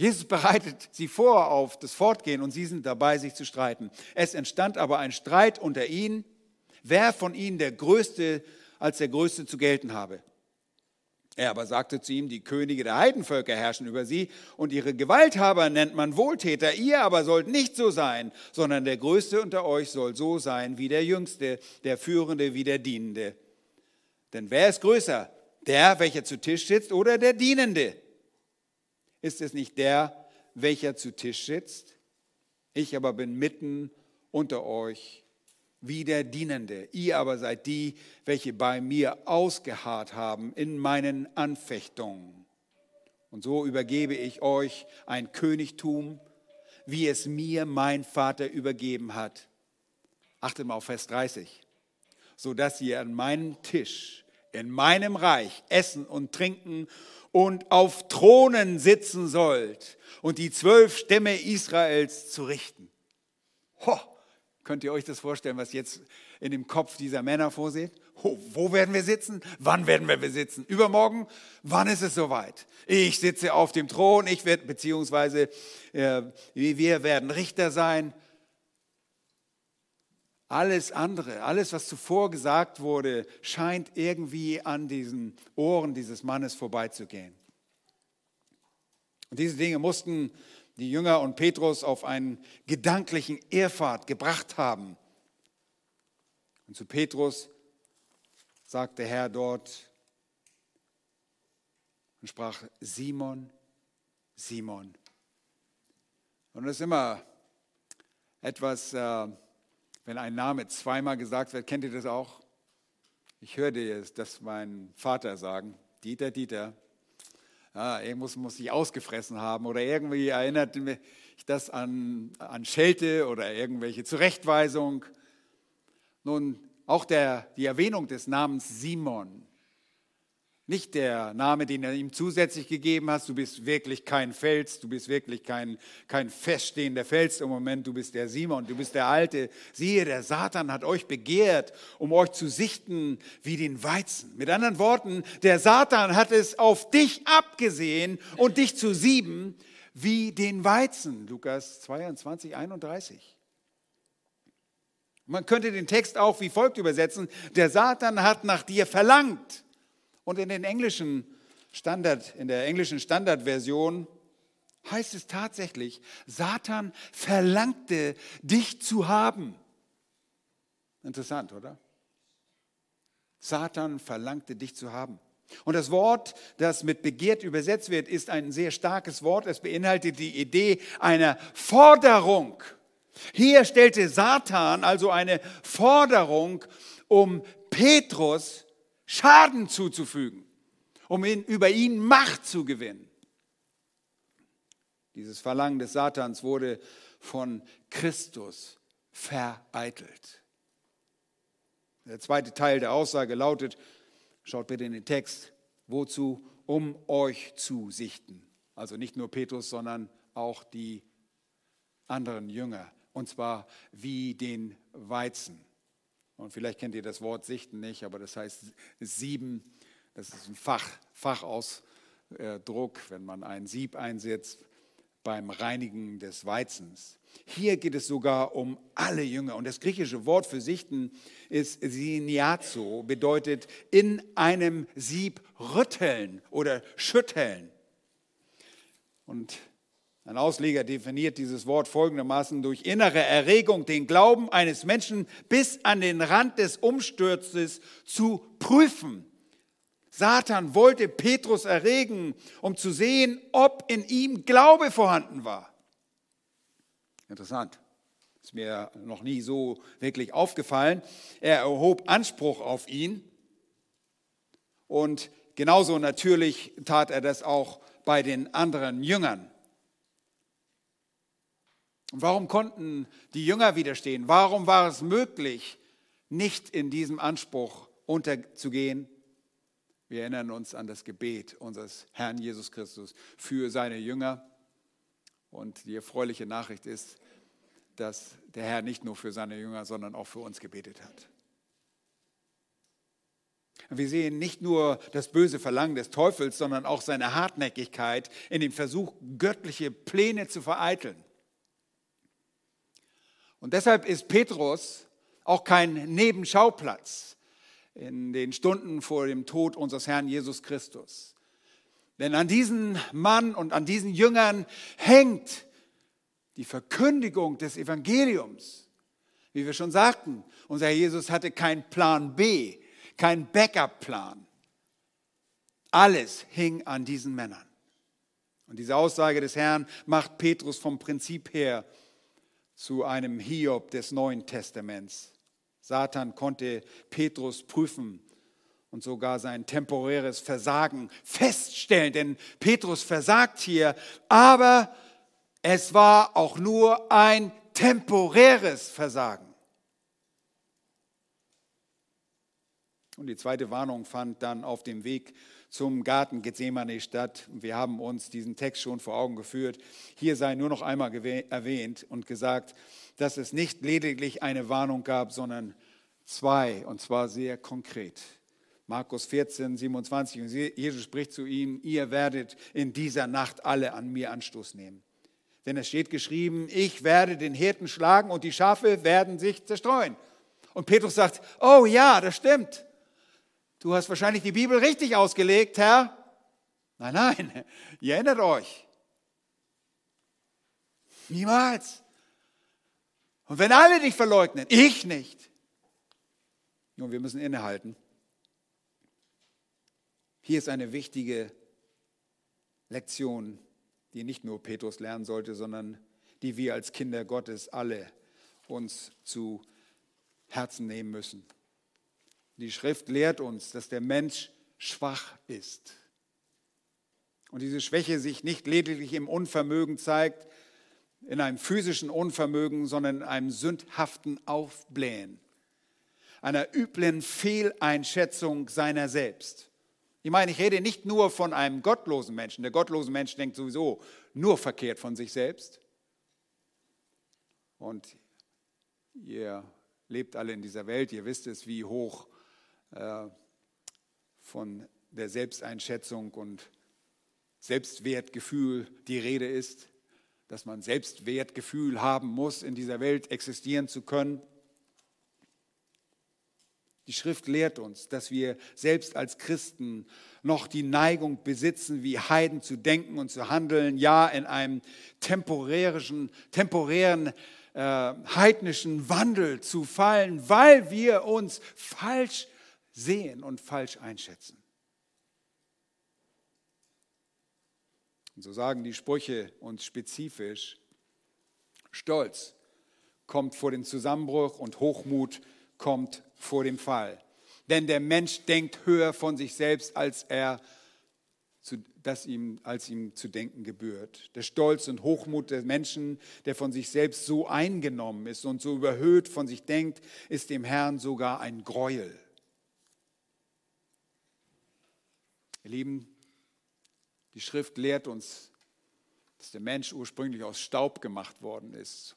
Jesus bereitet sie vor auf das Fortgehen und sie sind dabei, sich zu streiten. Es entstand aber ein Streit unter ihnen, wer von ihnen der Größte als der Größte zu gelten habe. Er aber sagte zu ihm, die Könige der Heidenvölker herrschen über sie und ihre Gewalthaber nennt man Wohltäter. Ihr aber sollt nicht so sein, sondern der Größte unter euch soll so sein wie der Jüngste, der Führende wie der Dienende. Denn wer ist größer? Der, welcher zu Tisch sitzt oder der Dienende? Ist es nicht der, welcher zu Tisch sitzt? Ich aber bin mitten unter euch wie der Dienende. Ihr aber seid die, welche bei mir ausgeharrt haben in meinen Anfechtungen. Und so übergebe ich euch ein Königtum, wie es mir mein Vater übergeben hat. Achtet mal auf Vers 30. So dass ihr an meinem Tisch, in meinem Reich essen und trinken und auf Thronen sitzen sollt und die zwölf Stämme Israels zu richten. Ho, könnt ihr euch das vorstellen, was jetzt in dem Kopf dieser Männer vorsieht? Ho, wo werden wir sitzen? Wann werden wir sitzen? Übermorgen? Wann ist es soweit? Ich sitze auf dem Thron, ich werde, beziehungsweise äh, wir werden Richter sein. Alles andere, alles, was zuvor gesagt wurde, scheint irgendwie an diesen Ohren dieses Mannes vorbeizugehen. Und diese Dinge mussten die Jünger und Petrus auf einen gedanklichen Irrfahrt gebracht haben. Und zu Petrus sagte der Herr dort und sprach, Simon, Simon. Und das ist immer etwas... Äh, wenn ein Name zweimal gesagt wird, kennt ihr das auch? Ich hörte das mein Vater sagen, Dieter, Dieter. Ja, irgendwas muss ich ausgefressen haben oder irgendwie erinnert mich das an, an Schelte oder irgendwelche Zurechtweisung. Nun, auch der, die Erwähnung des Namens Simon nicht der Name, den er ihm zusätzlich gegeben hat, du bist wirklich kein Fels, du bist wirklich kein, kein feststehender Fels im Moment, du bist der Simon, du bist der Alte. Siehe, der Satan hat euch begehrt, um euch zu sichten wie den Weizen. Mit anderen Worten, der Satan hat es auf dich abgesehen und dich zu sieben wie den Weizen. Lukas 22, 31. Man könnte den Text auch wie folgt übersetzen. Der Satan hat nach dir verlangt und in den englischen Standard, in der englischen Standardversion heißt es tatsächlich, Satan verlangte dich zu haben. Interessant, oder? Satan verlangte dich zu haben. Und das Wort, das mit begehrt übersetzt wird, ist ein sehr starkes Wort. Es beinhaltet die Idee einer Forderung. Hier stellte Satan also eine Forderung, um Petrus Schaden zuzufügen, um ihn, über ihn Macht zu gewinnen. Dieses Verlangen des Satans wurde von Christus vereitelt. Der zweite Teil der Aussage lautet, schaut bitte in den Text, wozu? Um euch zu sichten. Also nicht nur Petrus, sondern auch die anderen Jünger. Und zwar wie den Weizen. Und vielleicht kennt ihr das Wort Sichten nicht, aber das heißt Sieben. Das ist ein Fach, Fachausdruck, wenn man ein Sieb einsetzt beim Reinigen des Weizens. Hier geht es sogar um alle Jünger. Und das griechische Wort für Sichten ist siniazo, bedeutet in einem Sieb rütteln oder schütteln. Und ein Ausleger definiert dieses Wort folgendermaßen durch innere Erregung den Glauben eines Menschen bis an den Rand des Umsturzes zu prüfen. Satan wollte Petrus erregen, um zu sehen, ob in ihm Glaube vorhanden war. Interessant. Ist mir noch nie so wirklich aufgefallen. Er erhob Anspruch auf ihn. Und genauso natürlich tat er das auch bei den anderen Jüngern. Und warum konnten die Jünger widerstehen? Warum war es möglich, nicht in diesem Anspruch unterzugehen? Wir erinnern uns an das Gebet unseres Herrn Jesus Christus für seine Jünger. Und die erfreuliche Nachricht ist, dass der Herr nicht nur für seine Jünger, sondern auch für uns gebetet hat. Wir sehen nicht nur das böse Verlangen des Teufels, sondern auch seine Hartnäckigkeit in dem Versuch, göttliche Pläne zu vereiteln. Und deshalb ist Petrus auch kein Nebenschauplatz in den Stunden vor dem Tod unseres Herrn Jesus Christus. Denn an diesen Mann und an diesen Jüngern hängt die Verkündigung des Evangeliums. Wie wir schon sagten, unser Herr Jesus hatte keinen Plan B, keinen Backup-Plan. Alles hing an diesen Männern. Und diese Aussage des Herrn macht Petrus vom Prinzip her zu einem Hiob des Neuen Testaments. Satan konnte Petrus prüfen und sogar sein temporäres Versagen feststellen, denn Petrus versagt hier, aber es war auch nur ein temporäres Versagen. Und die zweite Warnung fand dann auf dem Weg zum Garten Gethsemane statt. Wir haben uns diesen Text schon vor Augen geführt. Hier sei nur noch einmal erwähnt und gesagt, dass es nicht lediglich eine Warnung gab, sondern zwei, und zwar sehr konkret. Markus 14, 27, und Jesus spricht zu ihm, ihr werdet in dieser Nacht alle an mir Anstoß nehmen. Denn es steht geschrieben, ich werde den Hirten schlagen und die Schafe werden sich zerstreuen. Und Petrus sagt, oh ja, das stimmt. Du hast wahrscheinlich die Bibel richtig ausgelegt, Herr. Nein, nein, ihr erinnert euch. Niemals. Und wenn alle dich verleugnen, ich nicht. Nun, wir müssen innehalten. Hier ist eine wichtige Lektion, die nicht nur Petrus lernen sollte, sondern die wir als Kinder Gottes alle uns zu Herzen nehmen müssen. Die Schrift lehrt uns, dass der Mensch schwach ist. Und diese Schwäche sich nicht lediglich im Unvermögen zeigt, in einem physischen Unvermögen, sondern in einem sündhaften Aufblähen, einer üblen Fehleinschätzung seiner selbst. Ich meine, ich rede nicht nur von einem gottlosen Menschen. Der gottlose Mensch denkt sowieso nur verkehrt von sich selbst. Und ihr lebt alle in dieser Welt, ihr wisst es, wie hoch von der Selbsteinschätzung und Selbstwertgefühl die Rede ist, dass man Selbstwertgefühl haben muss, in dieser Welt existieren zu können. Die Schrift lehrt uns, dass wir selbst als Christen noch die Neigung besitzen, wie Heiden zu denken und zu handeln, ja in einem temporären, temporären äh, heidnischen Wandel zu fallen, weil wir uns falsch sehen und falsch einschätzen. Und so sagen die Sprüche uns spezifisch, Stolz kommt vor den Zusammenbruch und Hochmut kommt vor dem Fall. Denn der Mensch denkt höher von sich selbst, als er das ihm, als ihm zu denken gebührt. Der Stolz und Hochmut des Menschen, der von sich selbst so eingenommen ist und so überhöht von sich denkt, ist dem Herrn sogar ein Gräuel. Ihr Lieben, die Schrift lehrt uns, dass der Mensch ursprünglich aus Staub gemacht worden ist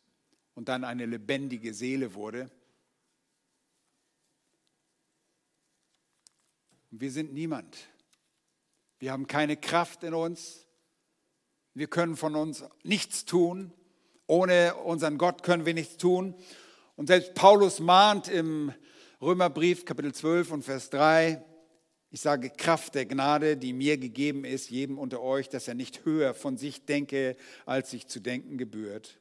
und dann eine lebendige Seele wurde. Und wir sind niemand. Wir haben keine Kraft in uns. Wir können von uns nichts tun. Ohne unseren Gott können wir nichts tun. Und selbst Paulus mahnt im Römerbrief Kapitel 12 und Vers 3, ich sage Kraft der Gnade, die mir gegeben ist, jedem unter euch, dass er nicht höher von sich denke, als sich zu denken gebührt,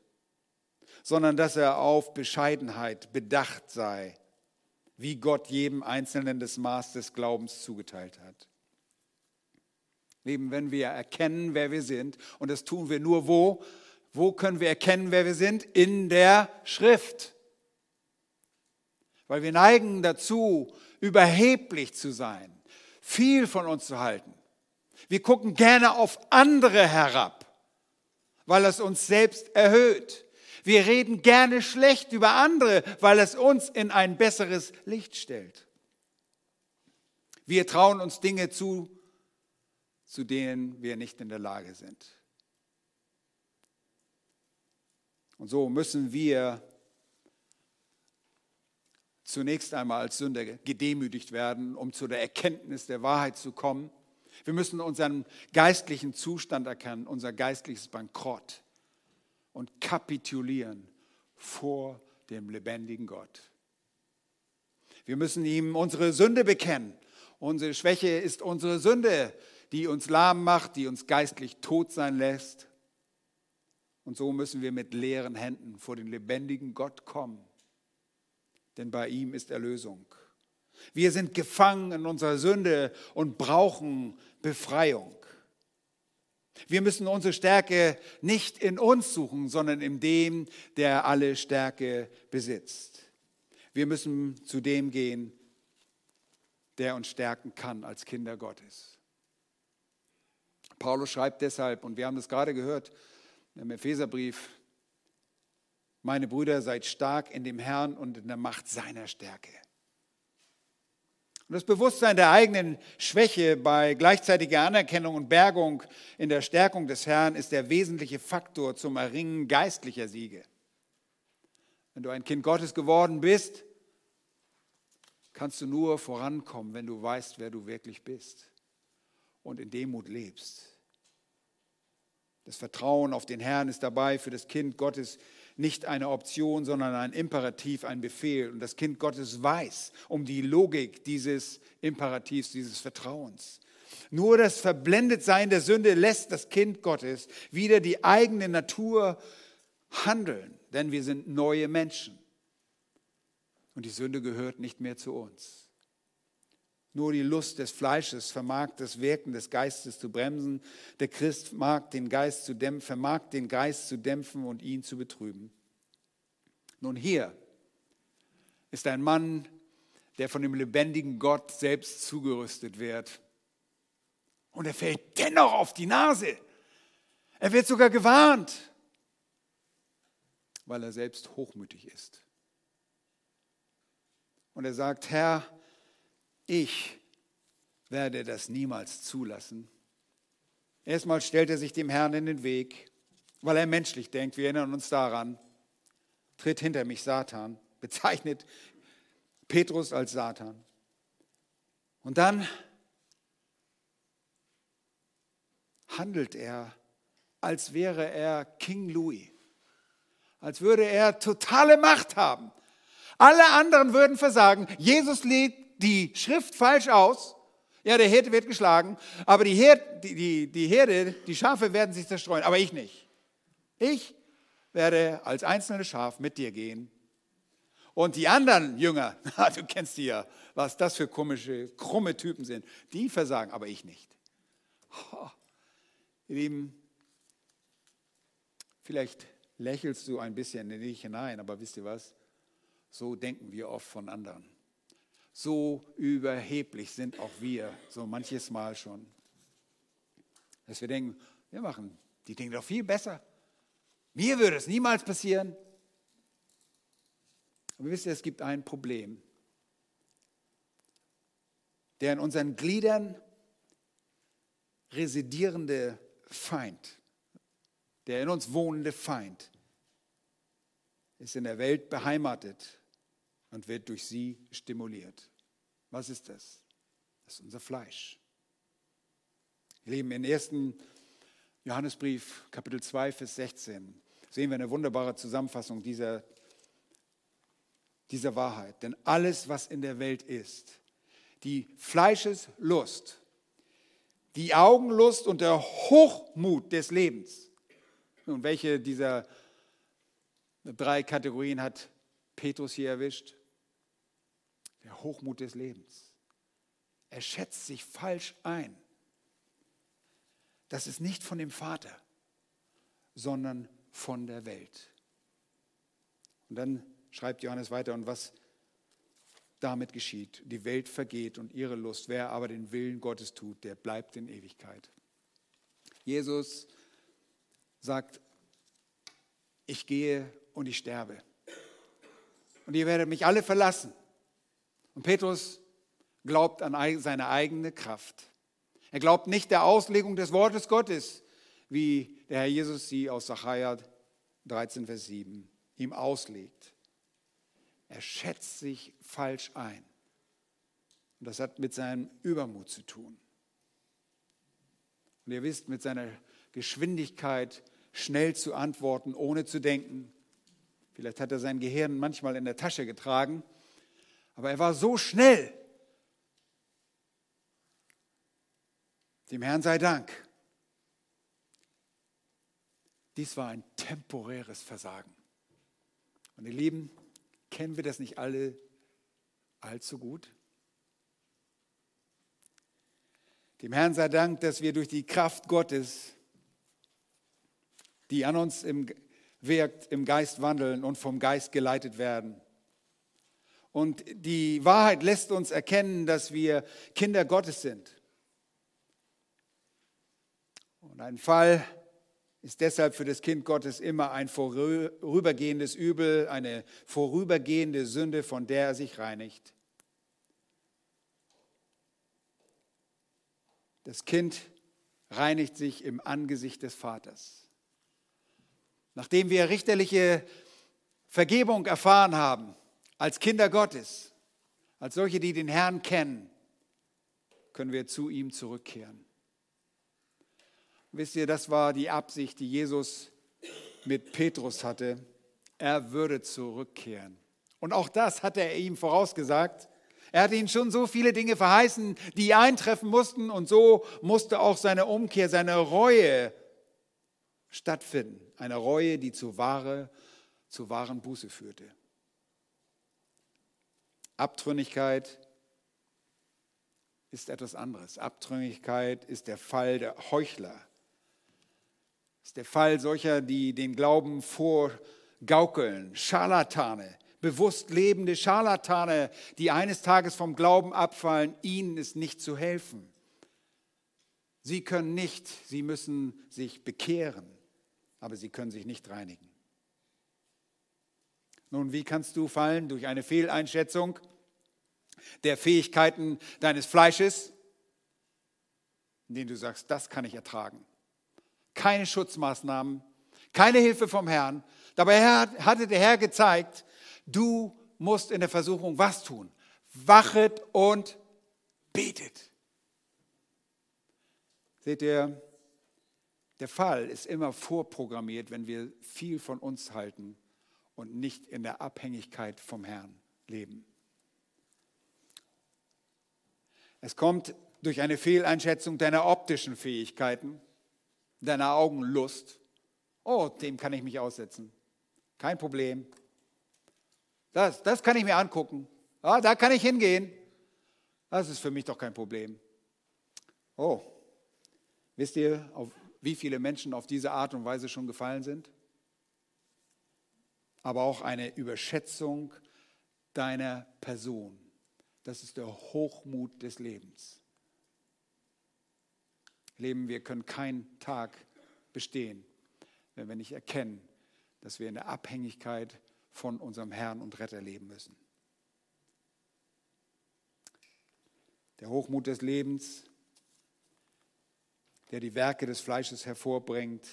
sondern dass er auf Bescheidenheit bedacht sei, wie Gott jedem Einzelnen das Maß des Glaubens zugeteilt hat. Leben, wenn wir erkennen, wer wir sind, und das tun wir nur wo? Wo können wir erkennen, wer wir sind? In der Schrift. Weil wir neigen dazu, überheblich zu sein viel von uns zu halten. Wir gucken gerne auf andere herab, weil es uns selbst erhöht. Wir reden gerne schlecht über andere, weil es uns in ein besseres Licht stellt. Wir trauen uns Dinge zu, zu denen wir nicht in der Lage sind. Und so müssen wir zunächst einmal als Sünder gedemütigt werden, um zu der Erkenntnis der Wahrheit zu kommen. Wir müssen unseren geistlichen Zustand erkennen, unser geistliches Bankrott und kapitulieren vor dem lebendigen Gott. Wir müssen ihm unsere Sünde bekennen. Unsere Schwäche ist unsere Sünde, die uns lahm macht, die uns geistlich tot sein lässt. Und so müssen wir mit leeren Händen vor den lebendigen Gott kommen, denn bei ihm ist Erlösung. Wir sind gefangen in unserer Sünde und brauchen Befreiung. Wir müssen unsere Stärke nicht in uns suchen, sondern in dem, der alle Stärke besitzt. Wir müssen zu dem gehen, der uns stärken kann als Kinder Gottes. Paulus schreibt deshalb, und wir haben das gerade gehört im Epheserbrief, meine Brüder, seid stark in dem Herrn und in der Macht seiner Stärke. Und das Bewusstsein der eigenen Schwäche bei gleichzeitiger Anerkennung und Bergung in der Stärkung des Herrn ist der wesentliche Faktor zum Erringen geistlicher Siege. Wenn du ein Kind Gottes geworden bist, kannst du nur vorankommen, wenn du weißt, wer du wirklich bist und in Demut lebst. Das Vertrauen auf den Herrn ist dabei für das Kind Gottes nicht eine Option, sondern ein Imperativ, ein Befehl. Und das Kind Gottes weiß um die Logik dieses Imperativs, dieses Vertrauens. Nur das Verblendetsein der Sünde lässt das Kind Gottes wieder die eigene Natur handeln, denn wir sind neue Menschen. Und die Sünde gehört nicht mehr zu uns. Nur die Lust des Fleisches vermag das Wirken des Geistes zu bremsen. Der Christ mag den Geist zu dämpfen, vermag den Geist zu dämpfen und ihn zu betrüben. Nun hier ist ein Mann, der von dem lebendigen Gott selbst zugerüstet wird. Und er fällt dennoch auf die Nase. Er wird sogar gewarnt, weil er selbst hochmütig ist. Und er sagt, Herr, ich werde das niemals zulassen. Erstmal stellt er sich dem Herrn in den Weg, weil er menschlich denkt. Wir erinnern uns daran. Tritt hinter mich Satan, bezeichnet Petrus als Satan. Und dann handelt er, als wäre er King Louis, als würde er totale Macht haben. Alle anderen würden versagen. Jesus legt die Schrift falsch aus. Ja, der Hirte wird geschlagen, aber die Herde, die, die, die Herde, die Schafe werden sich zerstreuen, aber ich nicht. Ich werde als einzelnes Schaf mit dir gehen. Und die anderen Jünger, du kennst die ja, was das für komische, krumme Typen sind, die versagen, aber ich nicht. Oh, ihr Lieben, vielleicht lächelst du ein bisschen in dich hinein, aber wisst ihr was? So denken wir oft von anderen. So überheblich sind auch wir, so manches Mal schon. Dass wir denken, wir machen die Dinge doch viel besser. Mir würde es niemals passieren. Aber wisst ihr, es gibt ein Problem. Der in unseren Gliedern residierende Feind, der in uns wohnende Feind, ist in der Welt beheimatet und wird durch sie stimuliert. Was ist das? Das ist unser Fleisch. Wir leben im ersten Johannesbrief, Kapitel 2, Vers 16. Sehen wir eine wunderbare Zusammenfassung dieser, dieser Wahrheit. Denn alles, was in der Welt ist, die Fleischeslust, die Augenlust und der Hochmut des Lebens. Und welche dieser drei Kategorien hat Petrus hier erwischt? Der Hochmut des Lebens. Er schätzt sich falsch ein. Das ist nicht von dem Vater, sondern von der Welt. Und dann schreibt Johannes weiter, und was damit geschieht. Die Welt vergeht und ihre Lust. Wer aber den Willen Gottes tut, der bleibt in Ewigkeit. Jesus sagt, ich gehe und ich sterbe. Und ihr werdet mich alle verlassen. Und Petrus glaubt an seine eigene Kraft. Er glaubt nicht der Auslegung des Wortes Gottes, wie der Herr Jesus sie aus Sacharja 13, Vers 7 ihm auslegt. Er schätzt sich falsch ein. Und das hat mit seinem Übermut zu tun. Und ihr wisst, mit seiner Geschwindigkeit schnell zu antworten, ohne zu denken. Vielleicht hat er sein Gehirn manchmal in der Tasche getragen, aber er war so schnell. Dem Herrn sei Dank. Dies war ein temporäres Versagen. Und ihr Lieben, kennen wir das nicht alle allzu gut? Dem Herrn sei Dank, dass wir durch die Kraft Gottes, die an uns im, wirkt, im Geist wandeln und vom Geist geleitet werden. Und die Wahrheit lässt uns erkennen, dass wir Kinder Gottes sind. Und ein Fall ist deshalb für das Kind Gottes immer ein vorübergehendes Übel, eine vorübergehende Sünde, von der er sich reinigt. Das Kind reinigt sich im Angesicht des Vaters. Nachdem wir richterliche Vergebung erfahren haben, als Kinder Gottes, als solche, die den Herrn kennen, können wir zu ihm zurückkehren. Wisst ihr, das war die Absicht, die Jesus mit Petrus hatte. Er würde zurückkehren. Und auch das hatte er ihm vorausgesagt. Er hatte ihm schon so viele Dinge verheißen, die eintreffen mussten. Und so musste auch seine Umkehr, seine Reue stattfinden. Eine Reue, die zu, wahre, zu wahren Buße führte. Abtrünnigkeit ist etwas anderes. Abtrünnigkeit ist der Fall der Heuchler ist der Fall solcher, die den Glauben vorgaukeln, Scharlatane, bewusst lebende Scharlatane, die eines Tages vom Glauben abfallen, ihnen ist nicht zu helfen. Sie können nicht, sie müssen sich bekehren, aber sie können sich nicht reinigen. Nun, wie kannst du fallen? Durch eine Fehleinschätzung der Fähigkeiten deines Fleisches, in denen du sagst, das kann ich ertragen keine Schutzmaßnahmen, keine Hilfe vom Herrn. Dabei hatte der Herr gezeigt, du musst in der Versuchung was tun? Wachet und betet. Seht ihr, der Fall ist immer vorprogrammiert, wenn wir viel von uns halten und nicht in der Abhängigkeit vom Herrn leben. Es kommt durch eine Fehleinschätzung deiner optischen Fähigkeiten deiner Augen Lust. Oh, dem kann ich mich aussetzen. Kein Problem. Das, das kann ich mir angucken. Ja, da kann ich hingehen. Das ist für mich doch kein Problem. Oh, wisst ihr, auf wie viele Menschen auf diese Art und Weise schon gefallen sind? Aber auch eine Überschätzung deiner Person. Das ist der Hochmut des Lebens. Leben, wir können keinen Tag bestehen, wenn wir nicht erkennen, dass wir in der Abhängigkeit von unserem Herrn und Retter leben müssen. Der Hochmut des Lebens, der die Werke des Fleisches hervorbringt,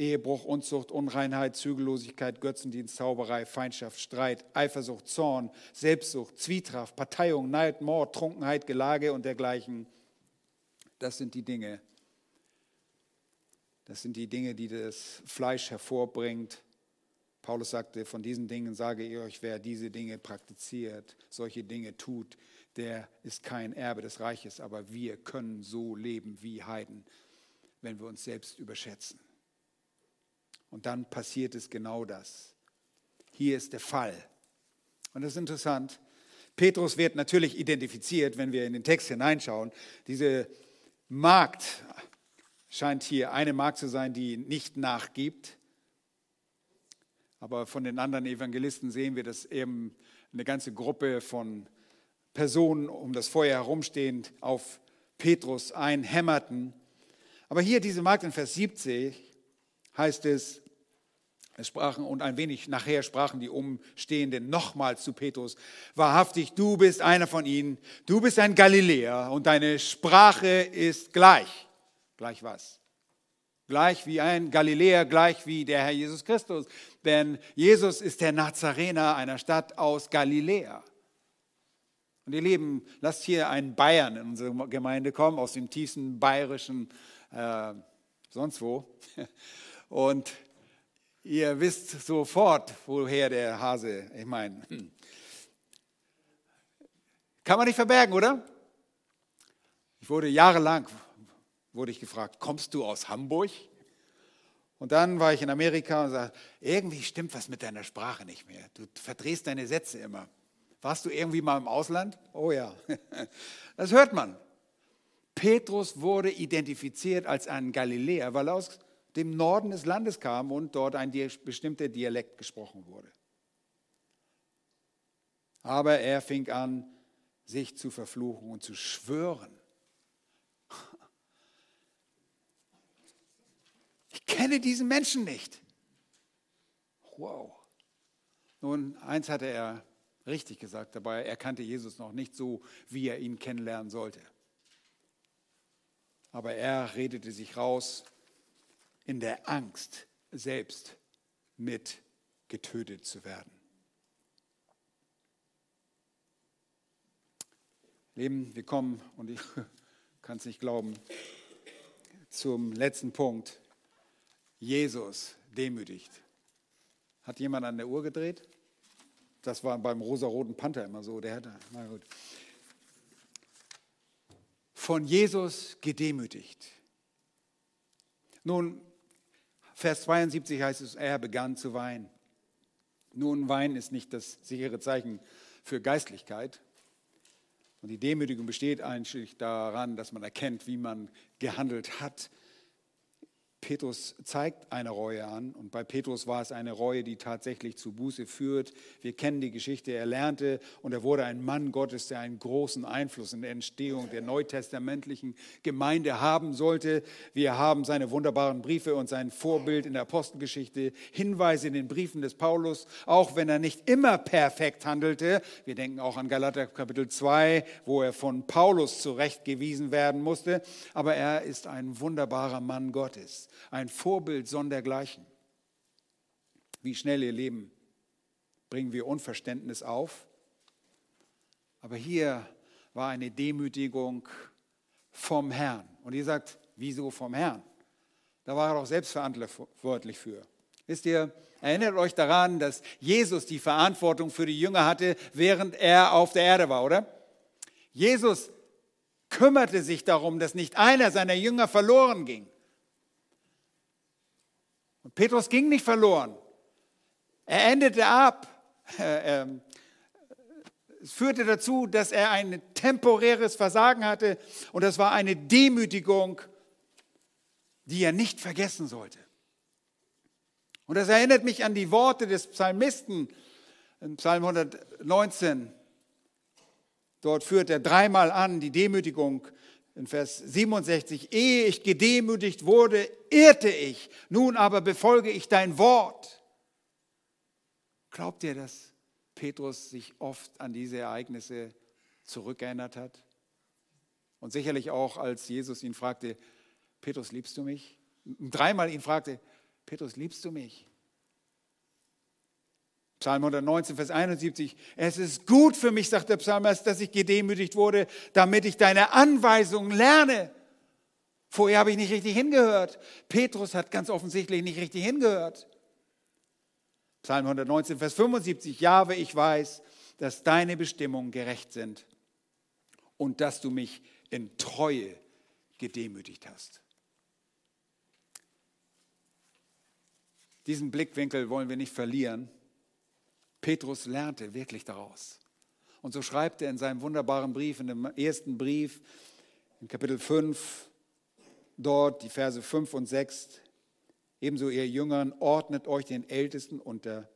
Ehebruch, Unzucht, Unreinheit, Zügellosigkeit, Götzendienst, Zauberei, Feindschaft, Streit, Eifersucht, Zorn, Selbstsucht, Zwietracht, Parteiung, Neid, Mord, Trunkenheit, Gelage und dergleichen – das sind die Dinge. Das sind die Dinge, die das Fleisch hervorbringt. Paulus sagte, von diesen Dingen sage ich euch, wer diese Dinge praktiziert, solche Dinge tut, der ist kein Erbe des Reiches, aber wir können so leben wie Heiden, wenn wir uns selbst überschätzen. Und dann passiert es genau das. Hier ist der Fall. Und das ist interessant. Petrus wird natürlich identifiziert, wenn wir in den Text hineinschauen. Diese Magd scheint hier eine Magd zu sein, die nicht nachgibt. Aber von den anderen Evangelisten sehen wir, dass eben eine ganze Gruppe von Personen um das Feuer herumstehend auf Petrus einhämmerten. Aber hier diese Magd in Vers 70 heißt es, Es sprachen und ein wenig nachher sprachen die Umstehenden nochmals zu Petrus, wahrhaftig, du bist einer von ihnen, du bist ein Galiläer und deine Sprache ist gleich. Gleich was? Gleich wie ein Galiläer, gleich wie der Herr Jesus Christus. Denn Jesus ist der Nazarener einer Stadt aus Galiläa. Und ihr Lieben, lasst hier einen Bayern in unsere Gemeinde kommen, aus dem tiefsten bayerischen, äh, sonst wo. Und ihr wisst sofort, woher der Hase, ich meine, kann man nicht verbergen, oder? Ich wurde jahrelang, wurde ich gefragt, kommst du aus Hamburg? Und dann war ich in Amerika und sagte, irgendwie stimmt was mit deiner Sprache nicht mehr. Du verdrehst deine Sätze immer. Warst du irgendwie mal im Ausland? Oh ja, das hört man. Petrus wurde identifiziert als ein Galiläer, weil er aus dem Norden des Landes kam und dort ein bestimmter Dialekt gesprochen wurde. Aber er fing an, sich zu verfluchen und zu schwören. Ich kenne diesen Menschen nicht. Wow. Nun, eins hatte er richtig gesagt dabei, er kannte Jesus noch nicht so, wie er ihn kennenlernen sollte. Aber er redete sich raus in der Angst, selbst mit getötet zu werden. Leben, wir kommen, und ich kann es nicht glauben, zum letzten Punkt. Jesus demütigt. Hat jemand an der Uhr gedreht? Das war beim rosa-roten Panther immer so. Der hatte, na gut. Von Jesus gedemütigt. Nun, Vers 72 heißt es, er begann zu weinen. Nun, Weinen ist nicht das sichere Zeichen für Geistlichkeit. Und die Demütigung besteht eigentlich daran, dass man erkennt, wie man gehandelt hat Petrus zeigt eine Reue an und bei Petrus war es eine Reue, die tatsächlich zu Buße führt. Wir kennen die Geschichte, er lernte und er wurde ein Mann Gottes, der einen großen Einfluss in der Entstehung der neutestamentlichen Gemeinde haben sollte. Wir haben seine wunderbaren Briefe und sein Vorbild in der Apostelgeschichte, Hinweise in den Briefen des Paulus, auch wenn er nicht immer perfekt handelte. Wir denken auch an Galater Kapitel 2, wo er von Paulus zurechtgewiesen werden musste, aber er ist ein wunderbarer Mann Gottes ein Vorbild sondergleichen. Wie schnell ihr Leben bringen wir Unverständnis auf. Aber hier war eine Demütigung vom Herrn. Und ihr sagt, wieso vom Herrn? Da war er auch selbstverantwortlich für. Wisst ihr, erinnert euch daran, dass Jesus die Verantwortung für die Jünger hatte, während er auf der Erde war, oder? Jesus kümmerte sich darum, dass nicht einer seiner Jünger verloren ging. Und Petrus ging nicht verloren. Er endete ab. Ähm, es führte dazu, dass er ein temporäres Versagen hatte und das war eine Demütigung, die er nicht vergessen sollte. Und das erinnert mich an die Worte des Psalmisten in Psalm 119. Dort führt er dreimal an die Demütigung in Vers 67, ehe ich gedemütigt wurde, irrte ich, nun aber befolge ich dein Wort. Glaubt ihr, dass Petrus sich oft an diese Ereignisse zurückerinnert hat? Und sicherlich auch, als Jesus ihn fragte, Petrus, liebst du mich? Dreimal ihn fragte, Petrus, liebst du mich? Psalm 119, Vers 71. Es ist gut für mich, sagt der Psalmist, dass ich gedemütigt wurde, damit ich deine Anweisungen lerne. Vorher habe ich nicht richtig hingehört. Petrus hat ganz offensichtlich nicht richtig hingehört. Psalm 119, Vers 75. Jahwe, ich weiß, dass deine Bestimmungen gerecht sind und dass du mich in Treue gedemütigt hast. Diesen Blickwinkel wollen wir nicht verlieren. Petrus lernte wirklich daraus. Und so schreibt er in seinem wunderbaren Brief, in dem ersten Brief, in Kapitel 5, dort die Verse 5 und 6, ebenso ihr Jüngern, ordnet euch den Ältesten unter.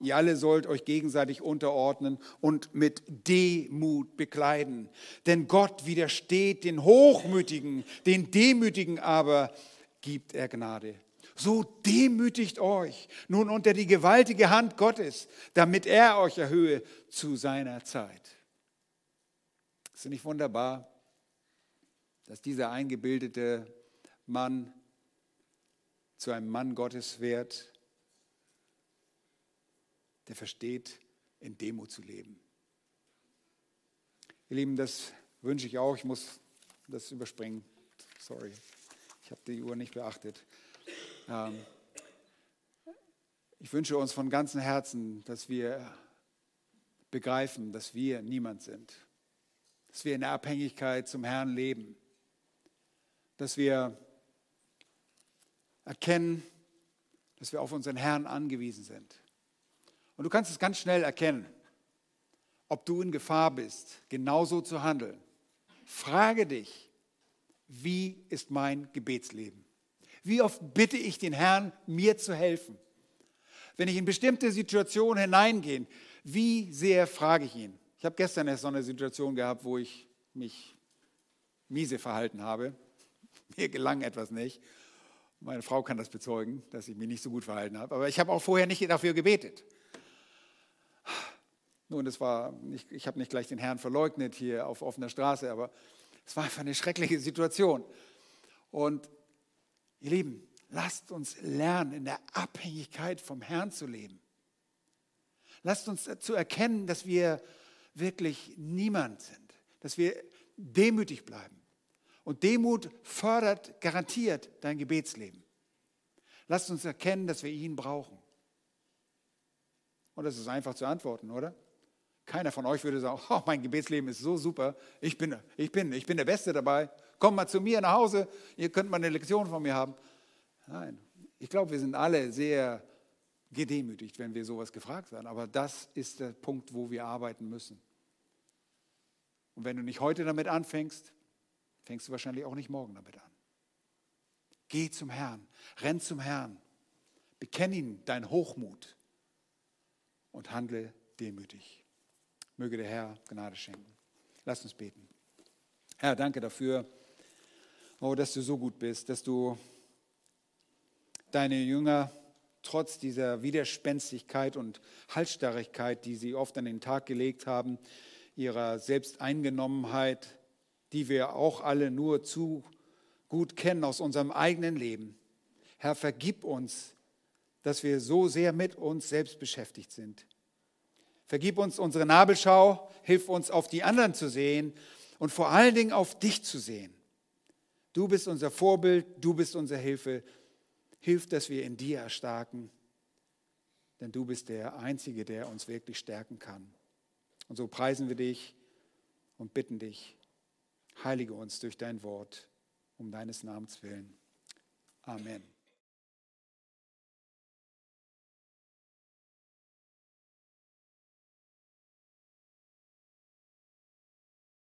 Ihr alle sollt euch gegenseitig unterordnen und mit Demut bekleiden. Denn Gott widersteht den Hochmütigen, den Demütigen aber gibt er Gnade. So demütigt euch nun unter die gewaltige Hand Gottes, damit er euch erhöhe zu seiner Zeit. Ist nicht wunderbar, dass dieser eingebildete Mann zu einem Mann Gottes wird, der versteht, in Demo zu leben. Ihr Lieben, das wünsche ich auch. Ich muss das überspringen. Sorry, ich habe die Uhr nicht beachtet. Ähm, ich wünsche uns von ganzem Herzen, dass wir begreifen, dass wir niemand sind, dass wir in der Abhängigkeit zum Herrn leben, dass wir erkennen, dass wir auf unseren Herrn angewiesen sind. Und du kannst es ganz schnell erkennen, ob du in Gefahr bist, genauso zu handeln. Frage dich, wie ist mein Gebetsleben? Wie oft bitte ich den Herrn, mir zu helfen? Wenn ich in bestimmte Situationen hineingehe, wie sehr frage ich ihn? Ich habe gestern erst so eine Situation gehabt, wo ich mich miese verhalten habe. Mir gelang etwas nicht. Meine Frau kann das bezeugen, dass ich mich nicht so gut verhalten habe. Aber ich habe auch vorher nicht dafür gebetet. Nun, das war nicht, ich habe nicht gleich den Herrn verleugnet hier auf offener Straße, aber es war einfach eine schreckliche Situation. Und ihr Lieben, lasst uns lernen, in der Abhängigkeit vom Herrn zu leben. Lasst uns zu erkennen, dass wir wirklich niemand sind, dass wir demütig bleiben. Und Demut fördert garantiert dein Gebetsleben. Lasst uns erkennen, dass wir ihn brauchen. Und das ist einfach zu antworten, oder? Keiner von euch würde sagen, oh, mein Gebetsleben ist so super, ich bin, ich, bin, ich bin der Beste dabei. Kommt mal zu mir nach Hause, ihr könnt mal eine Lektion von mir haben. Nein, ich glaube, wir sind alle sehr gedemütigt, wenn wir sowas gefragt werden. Aber das ist der Punkt, wo wir arbeiten müssen. Und wenn du nicht heute damit anfängst, fängst du wahrscheinlich auch nicht morgen damit an. Geh zum Herrn, renn zum Herrn, bekenne ihn dein Hochmut und handle demütig. Möge der Herr Gnade schenken. Lass uns beten. Herr, danke dafür, oh, dass du so gut bist, dass du deine Jünger trotz dieser Widerspenstigkeit und Halsstarrigkeit, die sie oft an den Tag gelegt haben, ihrer Selbsteingenommenheit, die wir auch alle nur zu gut kennen aus unserem eigenen Leben. Herr, vergib uns, dass wir so sehr mit uns selbst beschäftigt sind. Vergib uns unsere Nabelschau, hilf uns auf die anderen zu sehen und vor allen Dingen auf dich zu sehen. Du bist unser Vorbild, du bist unsere Hilfe. Hilf, dass wir in dir erstarken, denn du bist der Einzige, der uns wirklich stärken kann. Und so preisen wir dich und bitten dich, heilige uns durch dein Wort, um deines Namens willen. Amen.